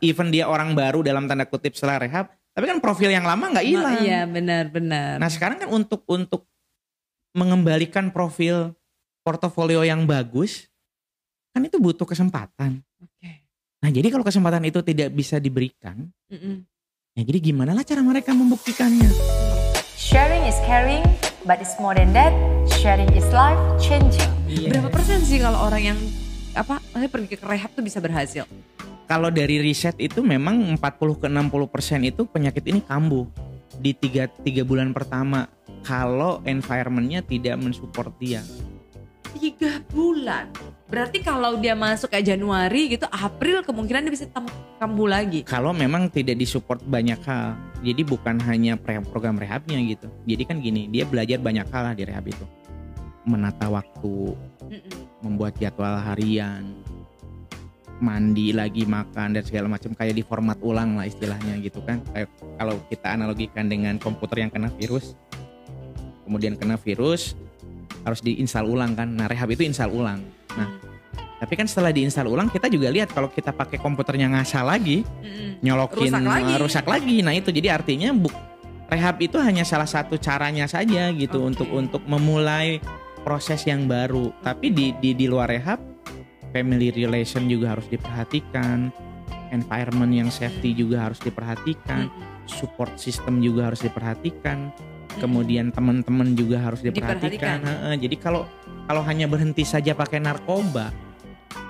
Even dia orang baru dalam tanda kutip setelah rehab, tapi kan profil yang lama nggak hilang. Iya benar-benar. Nah sekarang kan untuk untuk mengembalikan profil portofolio yang bagus, kan itu butuh kesempatan. Oke. Nah jadi kalau kesempatan itu tidak bisa diberikan, Mm-mm. ya jadi gimana lah cara mereka membuktikannya? Sharing is caring, but it's more than that. Sharing is life changing. Berapa persen sih kalau orang yang apa pergi ke rehab tuh bisa berhasil? Kalau dari riset itu memang 40 ke 60 persen itu penyakit ini kambuh di tiga, tiga bulan pertama kalau environmentnya tidak mensupport dia. Tiga bulan. Berarti kalau dia masuk kayak Januari gitu, April kemungkinan dia bisa kambuh lagi. Kalau memang tidak disupport banyak hal, jadi bukan hanya program rehabnya gitu. Jadi kan gini, dia belajar banyak hal lah di rehab itu, menata waktu, Mm-mm. membuat jadwal harian, mandi lagi makan dan segala macam kayak di format ulang lah istilahnya gitu kan. Kayak kalau kita analogikan dengan komputer yang kena virus, kemudian kena virus harus diinstal ulang kan. Nah rehab itu install ulang. Nah tapi kan setelah diinstal ulang kita juga lihat kalau kita pakai komputernya ngasal lagi, nyolokin Rusak lagi. rusak lagi. Nah itu jadi artinya buk rehab itu hanya salah satu caranya saja gitu Oke. untuk untuk memulai proses yang baru. Tapi di di di luar rehab family relation juga harus diperhatikan, environment yang safety juga harus diperhatikan, Mm-mm. support system juga harus diperhatikan. Mm-mm. Kemudian teman-teman juga harus diperhatikan. Diperhatikan. Jadi kalau kalau hanya berhenti saja pakai narkoba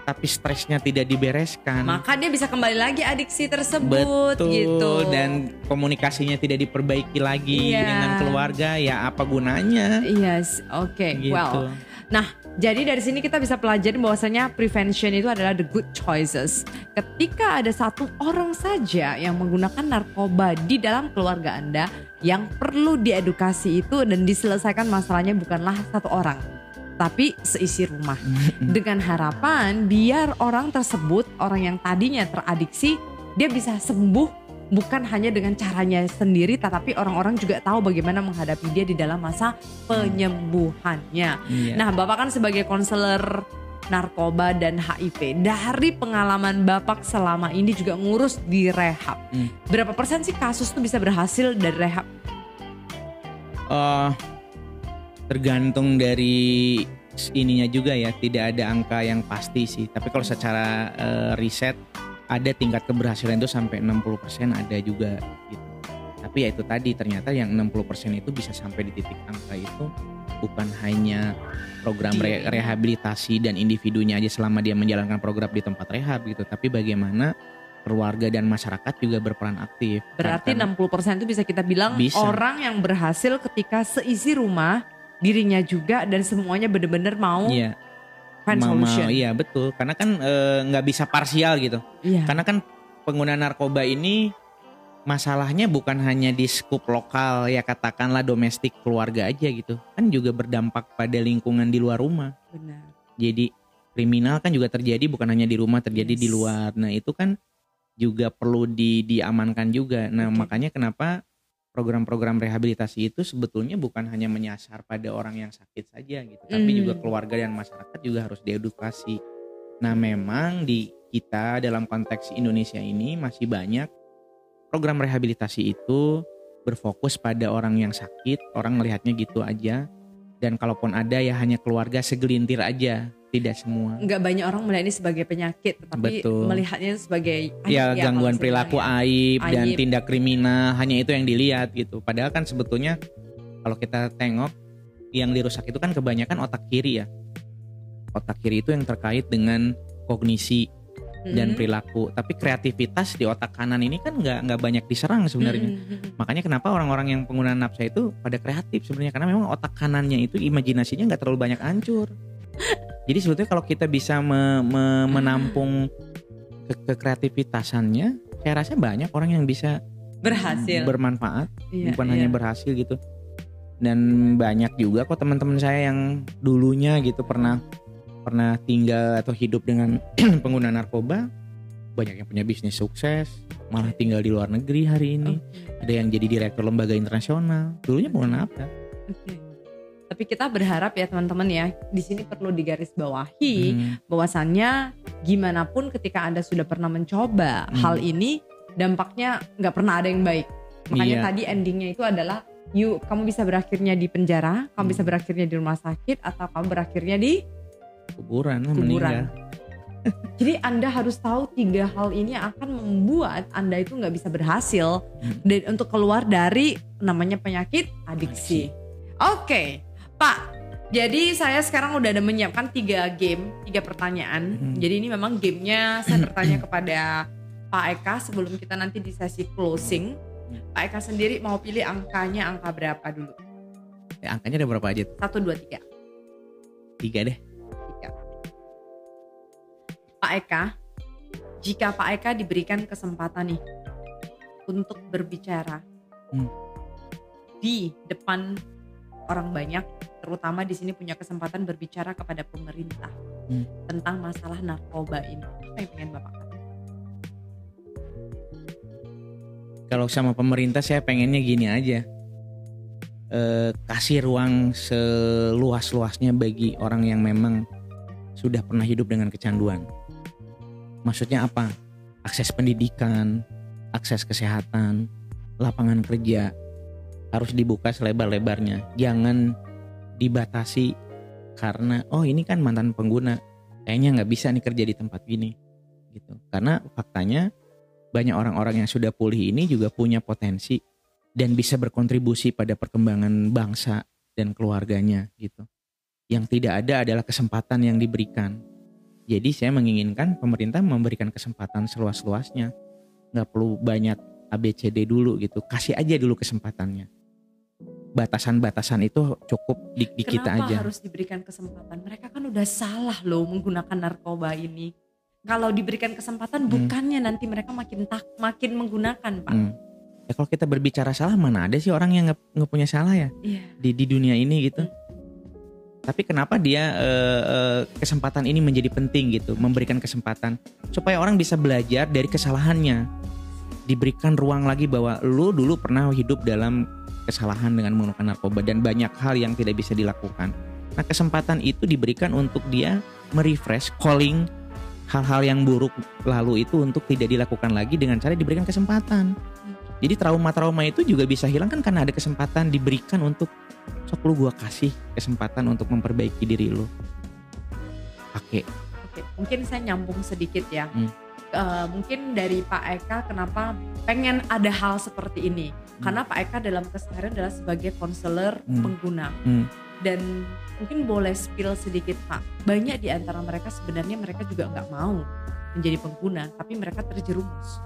tapi stresnya tidak dibereskan maka dia bisa kembali lagi adiksi tersebut Betul gitu. dan komunikasinya tidak diperbaiki lagi Iya. dengan keluarga ya apa gunanya Yes, oke. gitu. Well, nah jadi dari sini kita bisa pelajari bahwasanya prevention itu adalah the good choices. Ketika ada satu orang saja yang menggunakan narkoba di dalam keluarga Anda, yang perlu diedukasi itu dan diselesaikan masalahnya bukanlah satu orang, tapi seisi rumah. Dengan harapan biar orang tersebut, orang yang tadinya teradiksi, dia bisa sembuh bukan hanya dengan caranya sendiri tetapi orang-orang juga tahu bagaimana menghadapi dia di dalam masa penyembuhannya. Iya. Nah, Bapak kan sebagai konselor narkoba dan HIV dari pengalaman Bapak selama ini juga ngurus di rehab. Hmm. Berapa persen sih kasus tuh bisa berhasil dari rehab? Eh, tergantung dari ininya juga ya tidak ada angka yang pasti sih. Tapi kalau secara eh, riset ada tingkat keberhasilan itu sampai 60% ada juga gitu. Tapi ya itu tadi ternyata yang 60% itu bisa sampai di titik angka itu bukan hanya program re- Di- rehabilitasi dan individunya aja selama dia menjalankan program di tempat rehab gitu. Tapi bagaimana keluarga dan masyarakat juga berperan aktif. Berarti Karena- 60% itu bisa kita bilang Bisa. orang yang berhasil ketika seisi rumah dirinya juga dan semuanya bener-bener mau Iya. find mau, mau- solution. iya betul karena kan eh, nggak bisa parsial gitu Iya. karena kan pengguna narkoba ini masalahnya bukan hanya di skup lokal ya katakanlah domestik keluarga aja gitu kan juga berdampak pada lingkungan di luar rumah Benar. jadi kriminal kan juga terjadi bukan hanya di rumah terjadi di Yes. luar nah itu kan juga perlu di diamankan juga nah Oke. makanya kenapa program-program rehabilitasi itu sebetulnya bukan hanya menyasar pada orang yang sakit saja gitu tapi Hmm. juga keluarga dan masyarakat juga harus diedukasi. Nah memang di kita dalam konteks Indonesia ini masih banyak program rehabilitasi itu berfokus pada orang yang sakit orang melihatnya gitu aja. Dan kalaupun ada ya hanya keluarga segelintir aja tidak semua Nggak banyak orang melihat ini sebagai penyakit, tetapi Betul. melihatnya sebagai ya aib gangguan perilaku sebenarnya. aib, dan Aib. tindak kriminal hanya itu yang dilihat gitu padahal kan sebetulnya kalau kita tengok yang dirusak itu kan kebanyakan otak kiri ya otak kiri itu yang terkait dengan kognisi dan Mm-mm. perilaku. Tapi kreativitas di otak kanan ini kan nggak nggak banyak diserang sebenarnya. Mm-mm. Makanya kenapa orang-orang yang pengguna nafsa itu pada kreatif sebenarnya karena memang otak kanannya itu imajinasinya nggak terlalu banyak hancur. Jadi sebetulnya kalau kita bisa me- me- menampung ke kekreativitasannya, saya rasa banyak orang yang bisa berhasil bermanfaat, Iya, bukan iya. hanya berhasil gitu. Dan banyak juga kok teman-teman saya yang dulunya gitu pernah pernah tinggal atau hidup dengan pengguna narkoba, banyak yang punya bisnis sukses, malah tinggal di luar negeri hari ini. Oke, Ada yang jadi direktur lembaga internasional, dulunya pengguna nafsa. oke. Tapi kita berharap ya teman-teman ya, di sini perlu digarisbawahi Hmm. bahwasannya gimana pun ketika Anda sudah pernah mencoba Hmm. hal ini dampaknya nggak pernah ada yang baik. Makanya Iya. tadi endingnya itu adalah you kamu bisa berakhirnya di penjara, kamu Hmm. bisa berakhirnya di rumah sakit atau kamu berakhirnya di kuburan, Kuburan. meninggal. Jadi Anda harus tahu tiga hal ini akan membuat Anda itu nggak bisa berhasil Hmm. dan untuk keluar dari namanya penyakit adiksi. Oke, Pak. Jadi saya sekarang udah ada menyiapkan tiga game, tiga pertanyaan. Hmm. Jadi ini memang gamenya saya bertanya kepada Pak Eka sebelum kita nanti di sesi closing. Pak Eka sendiri mau pilih angkanya angka berapa dulu? Ya, angkanya ada berapa aja? Satu, dua, tiga. Tiga deh. Tiga. Pak Eka, jika Pak Eka diberikan kesempatan nih untuk berbicara Hmm. di depan orang banyak, terutama di sini punya kesempatan berbicara kepada pemerintah Hmm. tentang masalah narkoba ini. Apa yang pengen Bapak katakan? Kalau sama pemerintah saya pengennya gini aja. Eh, kasih ruang seluas-luasnya bagi orang yang memang sudah pernah hidup dengan kecanduan. Maksudnya apa? Akses pendidikan, akses kesehatan, lapangan kerja harus dibuka selebar-lebarnya. Jangan dibatasi karena oh ini kan mantan pengguna, kayaknya nggak bisa nih kerja di tempat gini, gitu. Karena faktanya banyak orang-orang yang sudah pulih ini juga punya potensi dan bisa berkontribusi pada perkembangan bangsa dan keluarganya gitu. Yang tidak ada adalah kesempatan yang diberikan. Jadi saya menginginkan pemerintah memberikan kesempatan seluas-luasnya. Nggak perlu banyak ABCD dulu gitu. Kasih aja dulu kesempatannya. Batasan-batasan itu cukup di, di kita Kenapa aja. harus diberikan kesempatan? Mereka kan udah salah loh menggunakan narkoba ini. Kalau diberikan kesempatan Hmm. bukannya nanti mereka makin tak makin menggunakan, Pak. Hmm. Ya kalau kita berbicara salah mana ada sih orang yang nggak punya salah ya? Iya. di di dunia ini gitu. Tapi kenapa dia eh, eh, kesempatan ini menjadi penting gitu, memberikan kesempatan supaya orang bisa belajar dari kesalahannya. Diberikan ruang lagi bahwa lu dulu pernah hidup dalam kesalahan dengan menggunakan narkoba dan banyak hal yang tidak bisa dilakukan. Nah, kesempatan itu diberikan untuk dia merefresh, calling hal-hal yang buruk lalu itu untuk tidak dilakukan lagi dengan cara diberikan kesempatan. Jadi trauma-trauma itu juga bisa hilang kan karena ada kesempatan diberikan untuk sok lu gua kasih kesempatan untuk memperbaiki diri lu. Pakai. Oke, mungkin saya nyambung sedikit ya. Hmm. Eh, mungkin dari Pak Eka kenapa pengen ada hal seperti ini? Karena Pak Eka dalam keseharian adalah sebagai konselor Hmm. pengguna. Hmm. Dan mungkin boleh spill sedikit Pak. Banyak di antara mereka sebenarnya mereka juga nggak mau menjadi pengguna, tapi mereka terjerumus.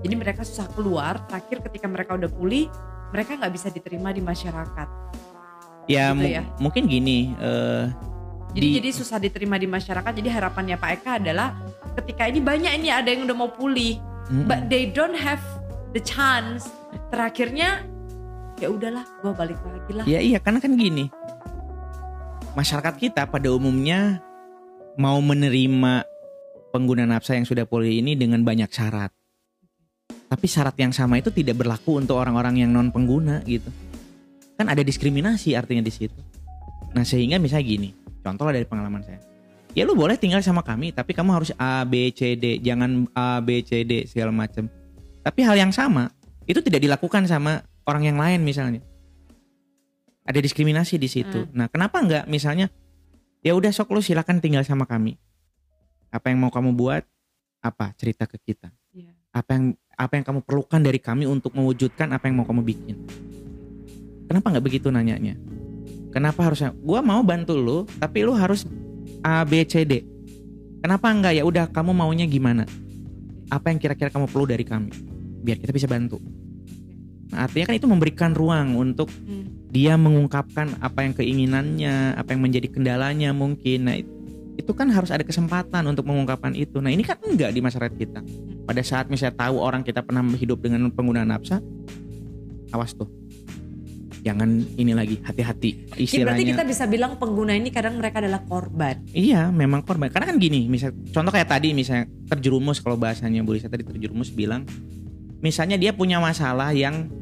Jadi mereka susah keluar. Terakhir ketika mereka udah pulih, mereka nggak bisa diterima di masyarakat. Ya, Gitu ya. mungkin gini. eh, Jadi di- jadi susah diterima di masyarakat. Jadi harapannya Pak Eka adalah ketika ini banyak ini ada yang udah mau pulih, Mm-mm. but they don't have the chance. Terakhirnya ya udahlah, gue balik lagi lah. Ya iya karena kan gini. Masyarakat kita pada umumnya mau menerima pengguna nafsa yang sudah pulih ini dengan banyak syarat. Tapi syarat yang sama itu tidak berlaku untuk orang-orang yang non pengguna gitu. Kan ada diskriminasi artinya di situ. Nah sehingga misalnya gini, contoh lah dari pengalaman saya. Ya lu boleh tinggal sama kami, tapi kamu harus A, B, C, D, jangan A, B, C, D segala macam. Tapi hal yang sama itu tidak dilakukan sama orang yang lain misalnya ada diskriminasi di situ. Nah, kenapa nggak misalnya ya udah sok lu silakan tinggal sama kami. Apa yang mau kamu buat? Apa? Cerita ke kita. Iya. Apa yang apa yang kamu perlukan dari kami untuk mewujudkan apa yang mau kamu bikin? Kenapa nggak begitu nanyanya? Kenapa harusnya? Gua mau bantu lu, tapi lu harus A B C D. Kenapa enggak ya udah kamu maunya gimana? Apa yang kira-kira kamu perlu dari kami? Biar kita bisa bantu. Nah, artinya kan itu memberikan ruang untuk Hmm. dia mengungkapkan apa yang keinginannya, apa yang menjadi kendalanya mungkin. Nah, it- itu kan harus ada kesempatan untuk mengungkapkan itu. Nah, ini kan enggak di masyarakat kita. Pada saat misalnya tahu orang kita pernah hidup dengan penggunaan nafsa, awas tuh. Jangan ini lagi, hati-hati. Jadi berarti Istilahnya. kita bisa bilang pengguna ini kadang mereka adalah korban. Iya, memang korban. Karena kan gini, misal contoh kayak tadi misalnya terjerumus kalau bahasanya Bu Lisa tadi terjerumus bilang, misalnya dia punya masalah yang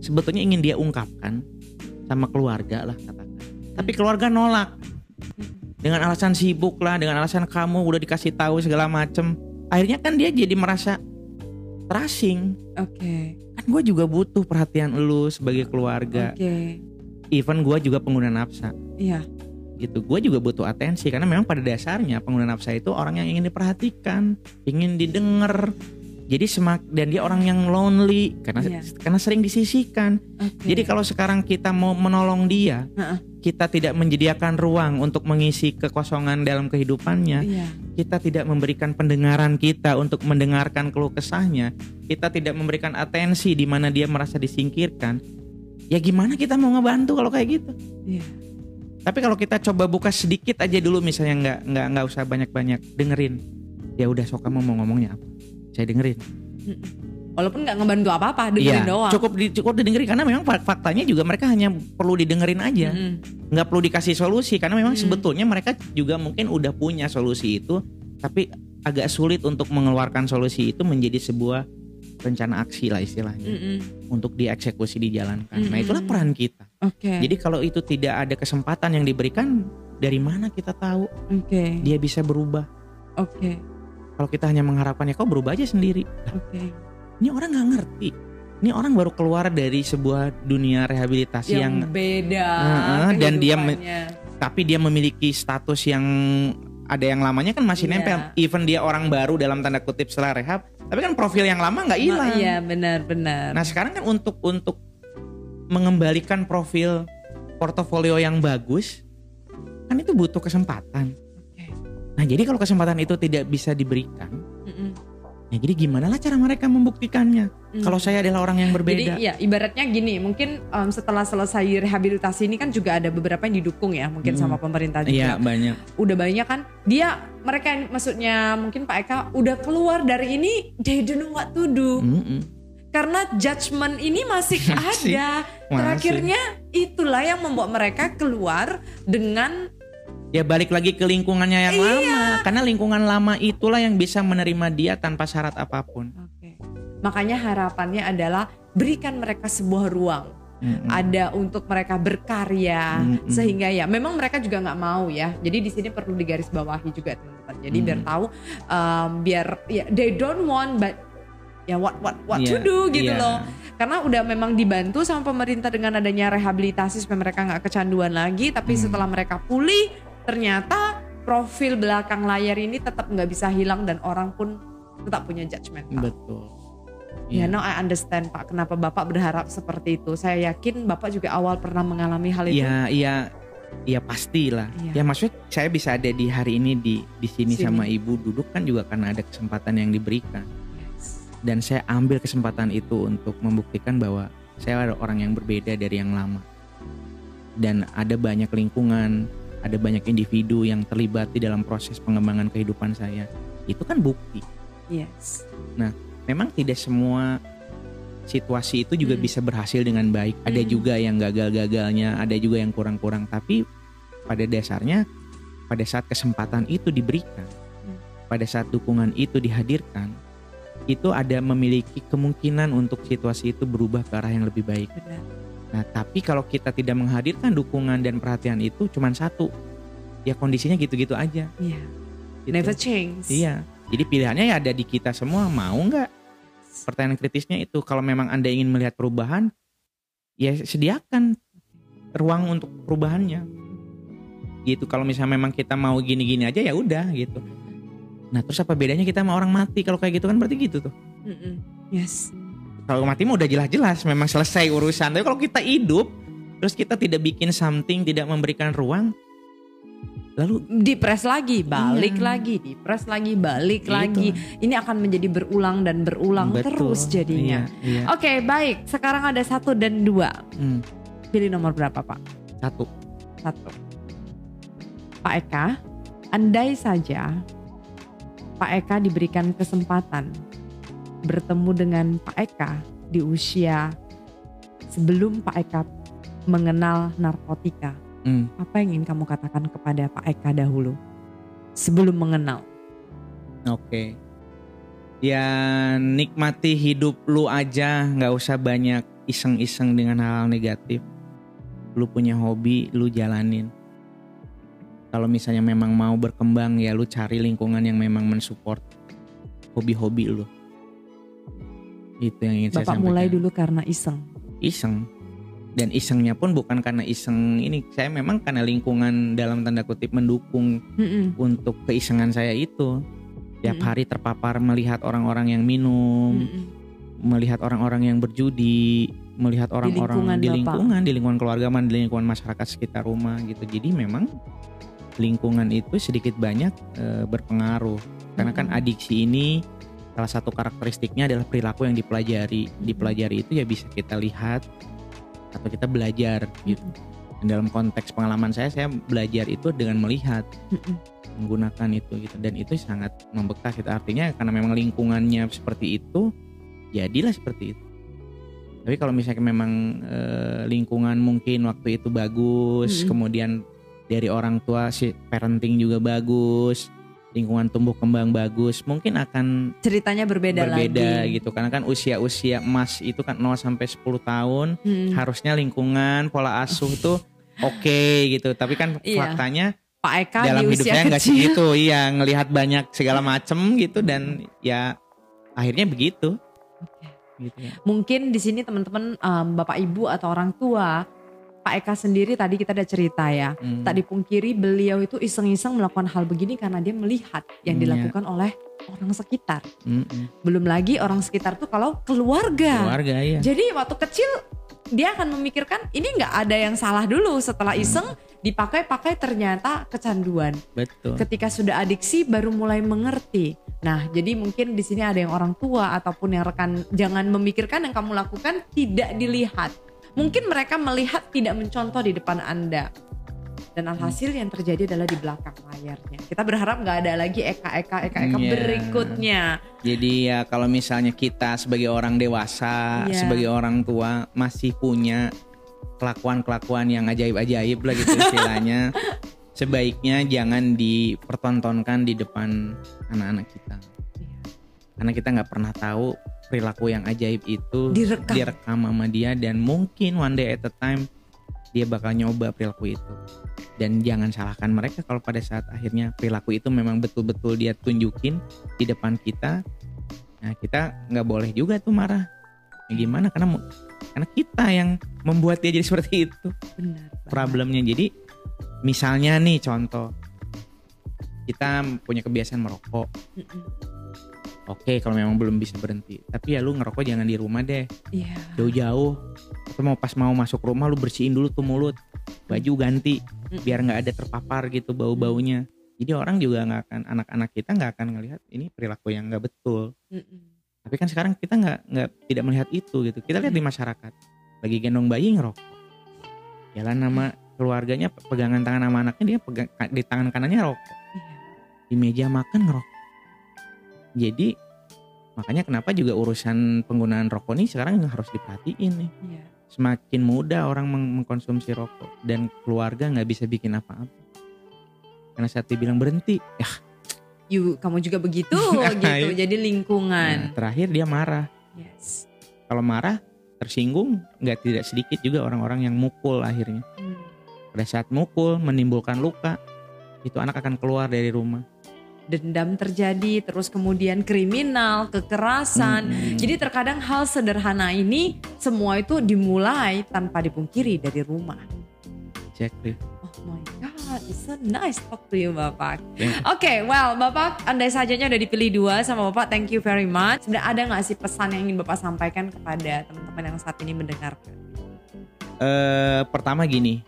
sebetulnya ingin dia ungkapkan sama keluarga lah katakan. Tapi keluarga nolak. Dengan alasan sibuk lah, dengan alasan kamu udah dikasih tahu segala macem. Akhirnya kan dia jadi merasa terasing. Oke. Kan gue juga butuh perhatian lu sebagai keluarga. Oke. Even gue juga pengguna nafsa. Iya. gitu gue juga butuh atensi karena memang pada dasarnya pengguna nafsa itu orang yang ingin diperhatikan ingin didengar jadi semak dan dia orang yang lonely karena Iya. karena sering disisihkan Oke. jadi kalau sekarang kita mau menolong dia Heeh. kita tidak menyediakan ruang untuk mengisi kekosongan dalam kehidupannya Iya. kita tidak memberikan pendengaran kita untuk mendengarkan keluh kesahnya kita tidak memberikan atensi di mana dia merasa disingkirkan ya gimana kita mau ngebantu kalau kayak gitu Iya. tapi kalau kita coba buka sedikit aja dulu misalnya nggak nggak nggak usah banyak-banyak dengerin. Ya udah sok kamu mau ngomongnya apa? Saya dengerin. Walaupun nggak ngebantu apa-apa, dengerin Iya, doang. cukup di, cukup didengerin karena memang fak- faktanya juga mereka hanya perlu didengerin aja. Nggak perlu dikasih solusi karena memang Hmm. sebetulnya mereka juga mungkin udah punya solusi itu tapi agak sulit untuk mengeluarkan solusi itu menjadi sebuah rencana aksi lah istilahnya Mm-mm. untuk dieksekusi dijalankan. Nah, Mm-mm. itulah peran kita. Oke. Jadi kalau itu tidak ada kesempatan yang diberikan dari mana kita tahu Oke. dia bisa berubah? Oke. Kalau kita hanya mengharapkan ya kok berubah aja sendiri. Oke. Ini orang nggak ngerti. Ini orang baru keluar dari sebuah dunia rehabilitasi Yang yang, beda. Heeh, dan dia tapi dia memiliki status yang ada yang lamanya kan masih Iya. nempel. Even dia orang baru dalam tanda kutip setelah rehab, tapi kan profil yang lama nggak hilang. Iya, benar-benar. Nah sekarang kan untuk untuk mengembalikan profil portofolio yang bagus, kan itu butuh kesempatan. Nah jadi kalau kesempatan itu tidak bisa diberikan, Mm-mm. ya jadi gimana lah cara mereka membuktikannya? Mm. Kalau saya adalah orang yang berbeda. Jadi ya ibaratnya gini, mungkin um, setelah selesai rehabilitasi ini kan juga ada beberapa yang didukung ya, mungkin Mm. sama pemerintah juga. Iya banyak. Udah banyak kan, dia mereka yang maksudnya mungkin Pak Eka udah keluar dari ini, they don't know what to do. Mm-mm. Karena judgement ini masih, Masih, ada. masih. Terakhirnya itulah yang membuat mereka keluar dengan Ya balik lagi ke lingkungannya yang Iya. lama. Karena lingkungan lama itulah yang bisa menerima dia tanpa syarat apa pun. Oke. Makanya harapannya adalah berikan mereka sebuah ruang. Mm-mm. Ada untuk mereka berkarya Mm-mm. sehingga ya memang mereka juga nggak mau ya. Jadi di sini perlu digarisbawahi juga teman-teman. Jadi Mm. biar tahu um, biar ya they don't want but ya what what what to Iya, do gitu iya. loh. Karena udah memang dibantu sama pemerintah dengan adanya rehabilitasi supaya mereka nggak kecanduan lagi. Tapi Hmm. setelah mereka pulih ternyata profil belakang layar ini tetap nggak bisa hilang dan orang pun tetap punya judgement. Betul. Ya, Iya. now I understand Pak kenapa Bapak berharap seperti itu. Saya yakin Bapak juga awal pernah mengalami hal itu. Iya, iya, iya pastilah. Iya. Ya maksudnya saya bisa ada di hari ini di di sini, Sini. sama ibu duduk kan juga karena ada kesempatan yang diberikan. Yes. Dan saya ambil kesempatan itu untuk membuktikan bahwa saya ada orang yang berbeda dari yang lama. Dan ada banyak lingkungan, ada banyak individu yang terlibat di dalam proses pengembangan kehidupan saya. Itu kan bukti. Yes. memang tidak semua situasi itu juga Hmm. bisa berhasil dengan baik. Ada Hmm. juga yang gagal-gagalnya, ada juga yang kurang-kurang. Tapi pada dasarnya, pada saat kesempatan itu diberikan, Hmm. pada saat dukungan itu dihadirkan, itu ada memiliki kemungkinan untuk situasi itu berubah ke arah yang lebih baik. Benar. Nah, tapi kalau kita tidak menghadirkan dukungan dan perhatian itu, cuman satu, ya kondisinya gitu-gitu aja. Iya. gitu. Never change. Iya. Jadi pilihannya ya ada di kita semua, mau nggak? pertanyaan kritisnya itu kalau memang anda ingin melihat perubahan ya sediakan ruang untuk perubahannya gitu kalau misalnya memang kita mau gini-gini aja ya udah gitu nah terus apa bedanya kita sama orang mati kalau kayak gitu kan berarti gitu tuh Mm-mm. Yes. Kalau mati mah udah jelas-jelas memang selesai urusan tapi kalau kita hidup terus kita tidak bikin something tidak memberikan ruang lalu Dipres lagi, balik Iya. lagi, dipres lagi, balik Gitu. lagi. Ini akan menjadi berulang dan berulang Betul. terus jadinya. Iya, iya. Oke, baik. Sekarang ada satu dan dua. Hmm, Pilih nomor berapa, Pak? satu. Satu. Pak Eka, andai saja Pak Eka diberikan kesempatan bertemu dengan Pak Eka di usia sebelum Pak Eka mengenal narkotika. Hmm. Apa yang ingin kamu katakan kepada Pak Eka dahulu sebelum mengenal? Oke. Ya nikmati hidup lu aja, nggak usah banyak iseng-iseng dengan hal-hal negatif. Lu punya hobi, lu jalanin. Kalau misalnya memang mau berkembang ya lu cari lingkungan yang memang mensupport hobi-hobi lu. Itu yang ingin saya Bapak sampaikan. mulai dulu karena iseng. Iseng. Dan isengnya pun bukan karena iseng ini, saya memang karena lingkungan dalam tanda kutip mendukung Mm-mm. untuk keisengan saya itu. Tiap Mm-mm. hari terpapar melihat orang-orang yang minum, Mm-mm. melihat orang-orang yang berjudi, melihat orang-orang lingkungan di Bapak. lingkungan, di lingkungan keluarga, man, di lingkungan masyarakat sekitar rumah gitu. Jadi memang lingkungan itu sedikit banyak eh, berpengaruh. Karena kan adiksi ini salah satu karakteristiknya adalah perilaku yang dipelajari. Dipelajari itu ya bisa kita lihat atau kita belajar gitu. Dan dalam konteks pengalaman saya, saya belajar itu dengan melihat menggunakan itu gitu dan itu sangat membekas itu artinya karena memang lingkungannya seperti itu jadilah seperti itu tapi kalau misalnya memang eh, lingkungan mungkin waktu itu bagus Mm-mm. kemudian dari orang tua si parenting juga bagus lingkungan tumbuh kembang bagus mungkin akan Ceritanya berbeda, berbeda lagi. gitu karena kan usia-usia emas itu kan 0 sampai 10 tahun Mm. harusnya lingkungan pola asuh tuh oke gitu tapi kan Iya. faktanya Pak Eka dalam di hidup usia saya nggak segitu iya ngelihat banyak segala macem gitu dan ya akhirnya begitu gitu ya. Mungkin di sini teman-teman em, Bapak Ibu atau orang tua Pak Eka sendiri tadi kita ada cerita ya. Hmm. Tak dipungkiri beliau itu iseng-iseng melakukan hal begini karena dia melihat yang Iya. dilakukan oleh orang sekitar. Mm-mm. Belum lagi orang sekitar tuh kalau keluarga. keluarga ya Jadi waktu kecil dia akan memikirkan ini nggak ada yang salah dulu setelah Hmm. iseng dipakai-pakai ternyata kecanduan. betul Ketika sudah adiksi baru mulai mengerti. Nah, jadi mungkin di sini ada yang orang tua ataupun yang rekan jangan memikirkan yang kamu lakukan tidak dilihat. Mungkin mereka melihat tidak mencontoh di depan Anda. Dan alhasil yang terjadi adalah di belakang layarnya. Kita berharap nggak ada lagi eka-eka eka-eka Iya. berikutnya. jadi ya kalau misalnya kita sebagai orang dewasa Iya. sebagai orang tua masih punya kelakuan-kelakuan yang ajaib-ajaib lah gitu istilahnya sebaiknya jangan dipertontonkan di depan anak-anak kita karena kita nggak pernah tahu perilaku yang ajaib itu Direkam. direkam sama dia dan mungkin one day at a time dia bakal nyoba perilaku itu dan jangan salahkan mereka kalau pada saat akhirnya perilaku itu memang betul-betul dia tunjukin di depan kita nah kita nggak boleh juga tuh marah ya gimana karena karena kita yang membuat dia jadi seperti itu Benar. problemnya jadi misalnya nih contoh kita punya kebiasaan merokok. Oke kalau memang belum bisa berhenti. Tapi ya lu ngerokok jangan di rumah deh. Iya. jauh-jauh. Atau mau pas mau masuk rumah lu bersihin dulu tuh mulut. Baju ganti Mm. biar nggak ada terpapar gitu bau-baunya. Jadi orang juga nggak akan anak-anak kita nggak akan ngelihat ini perilaku yang nggak betul. Mm-mm. tapi kan sekarang kita nggak nggak tidak melihat itu gitu. Kita lihat di masyarakat. Lagi gendong bayi ngerokok. Jalan nama keluarganya pegangan tangan sama anaknya dia pegang di tangan kanannya rokok. Iya. di meja makan ngerokok jadi makanya kenapa juga urusan penggunaan rokok ini sekarang harus diperhatiin nih Iya. semakin mudah orang meng- mengkonsumsi rokok dan keluarga nggak bisa bikin apa-apa karena saat dia bilang berhenti ya You, kamu juga begitu Iya. gitu. Jadi nah, lingkungan. terakhir dia marah Yes. kalau marah tersinggung nggak tidak sedikit juga orang-orang yang mukul akhirnya Hmm. pada saat mukul menimbulkan luka itu anak akan keluar dari rumah Dendam terjadi, terus kemudian kriminal, kekerasan. Mm-mm. Jadi terkadang hal sederhana ini semua itu dimulai tanpa dipungkiri dari rumah. Exactly. Oh my god, it's so nice talk to you Bapak. Oke, well Bapak andai sajanya udah dipilih dua sama Bapak, thank you very much. Sebenarnya ada nggak sih pesan yang ingin Bapak sampaikan kepada teman-teman yang saat ini mendengarkan? Eh, pertama gini,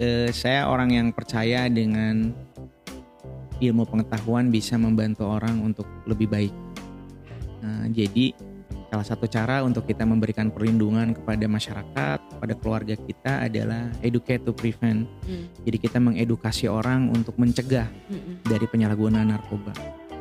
eh, saya orang yang percaya dengan ilmu pengetahuan bisa membantu orang untuk lebih baik. Nah, jadi salah satu cara untuk kita memberikan perlindungan kepada masyarakat, kepada keluarga kita adalah educate to prevent. Hmm. Jadi kita mengedukasi orang untuk mencegah Mm-mm. dari penyalahgunaan narkoba.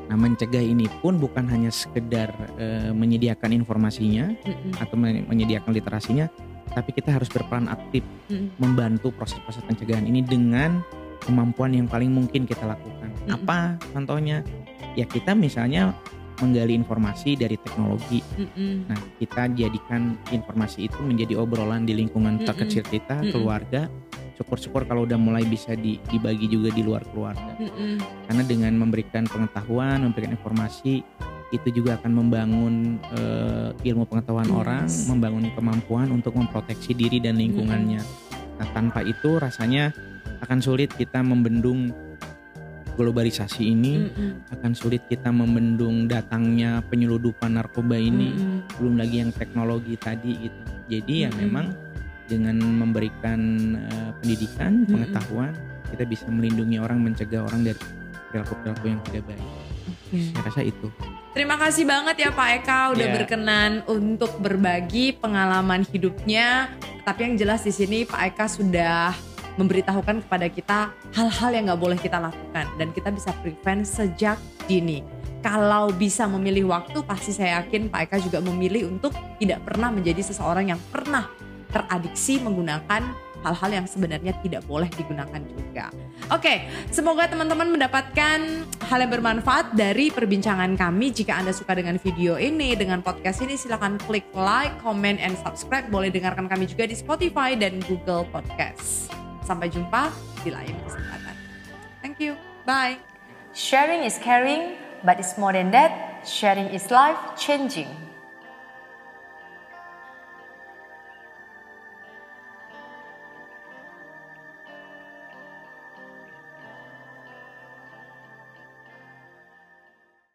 Nah, mencegah ini pun bukan hanya sekedar eh, menyediakan informasinya Mm-mm. atau men- menyediakan literasinya, tapi kita harus berperan aktif Mm-mm. membantu proses-proses pencegahan ini dengan kemampuan yang paling mungkin kita lakukan. Mm-mm. Apa contohnya? Ya kita misalnya menggali informasi dari teknologi. Mm-mm. Nah, kita jadikan informasi itu menjadi obrolan di lingkungan Mm-mm. terkecil kita, Mm-mm. keluarga. Syukur-syukur kalau udah mulai bisa di- dibagi juga di luar keluarga. Mm-mm. Karena dengan memberikan pengetahuan, memberikan informasi itu juga akan membangun eh, ilmu pengetahuan Yes. orang, membangun kemampuan untuk memproteksi diri dan lingkungannya. Nah, tanpa itu rasanya akan sulit kita membendung globalisasi ini, Mm-mm. akan sulit kita membendung datangnya penyeludupan narkoba ini, Mm-mm. belum lagi yang teknologi tadi gitu. Jadi ya Mm-mm. memang dengan memberikan eh, pendidikan, Mm-mm. pengetahuan, kita bisa melindungi orang, mencegah orang dari perilaku-perilaku yang tidak baik. Oke. Saya rasa itu. Terima kasih banget ya Pak Eka udah Iya. berkenan untuk berbagi pengalaman hidupnya. Tapi yang jelas di sini Pak Eka sudah memberitahukan kepada kita hal-hal yang nggak boleh kita lakukan dan kita bisa prevent sejak dini. Kalau bisa memilih waktu, pasti saya yakin Pak Eka juga memilih untuk tidak pernah menjadi seseorang yang pernah teradiksi menggunakan hal-hal yang sebenarnya tidak boleh digunakan juga. Oke, semoga teman-teman mendapatkan hal yang bermanfaat dari perbincangan kami. Jika Anda suka dengan video ini, dengan podcast ini, silahkan klik like, comment, and subscribe. Boleh dengarkan kami juga di Spotify dan Google Podcast. Sampai jumpa di lain kesempatan. Thank you. Bye. Sharing is caring, but it's more than that. Sharing is life changing.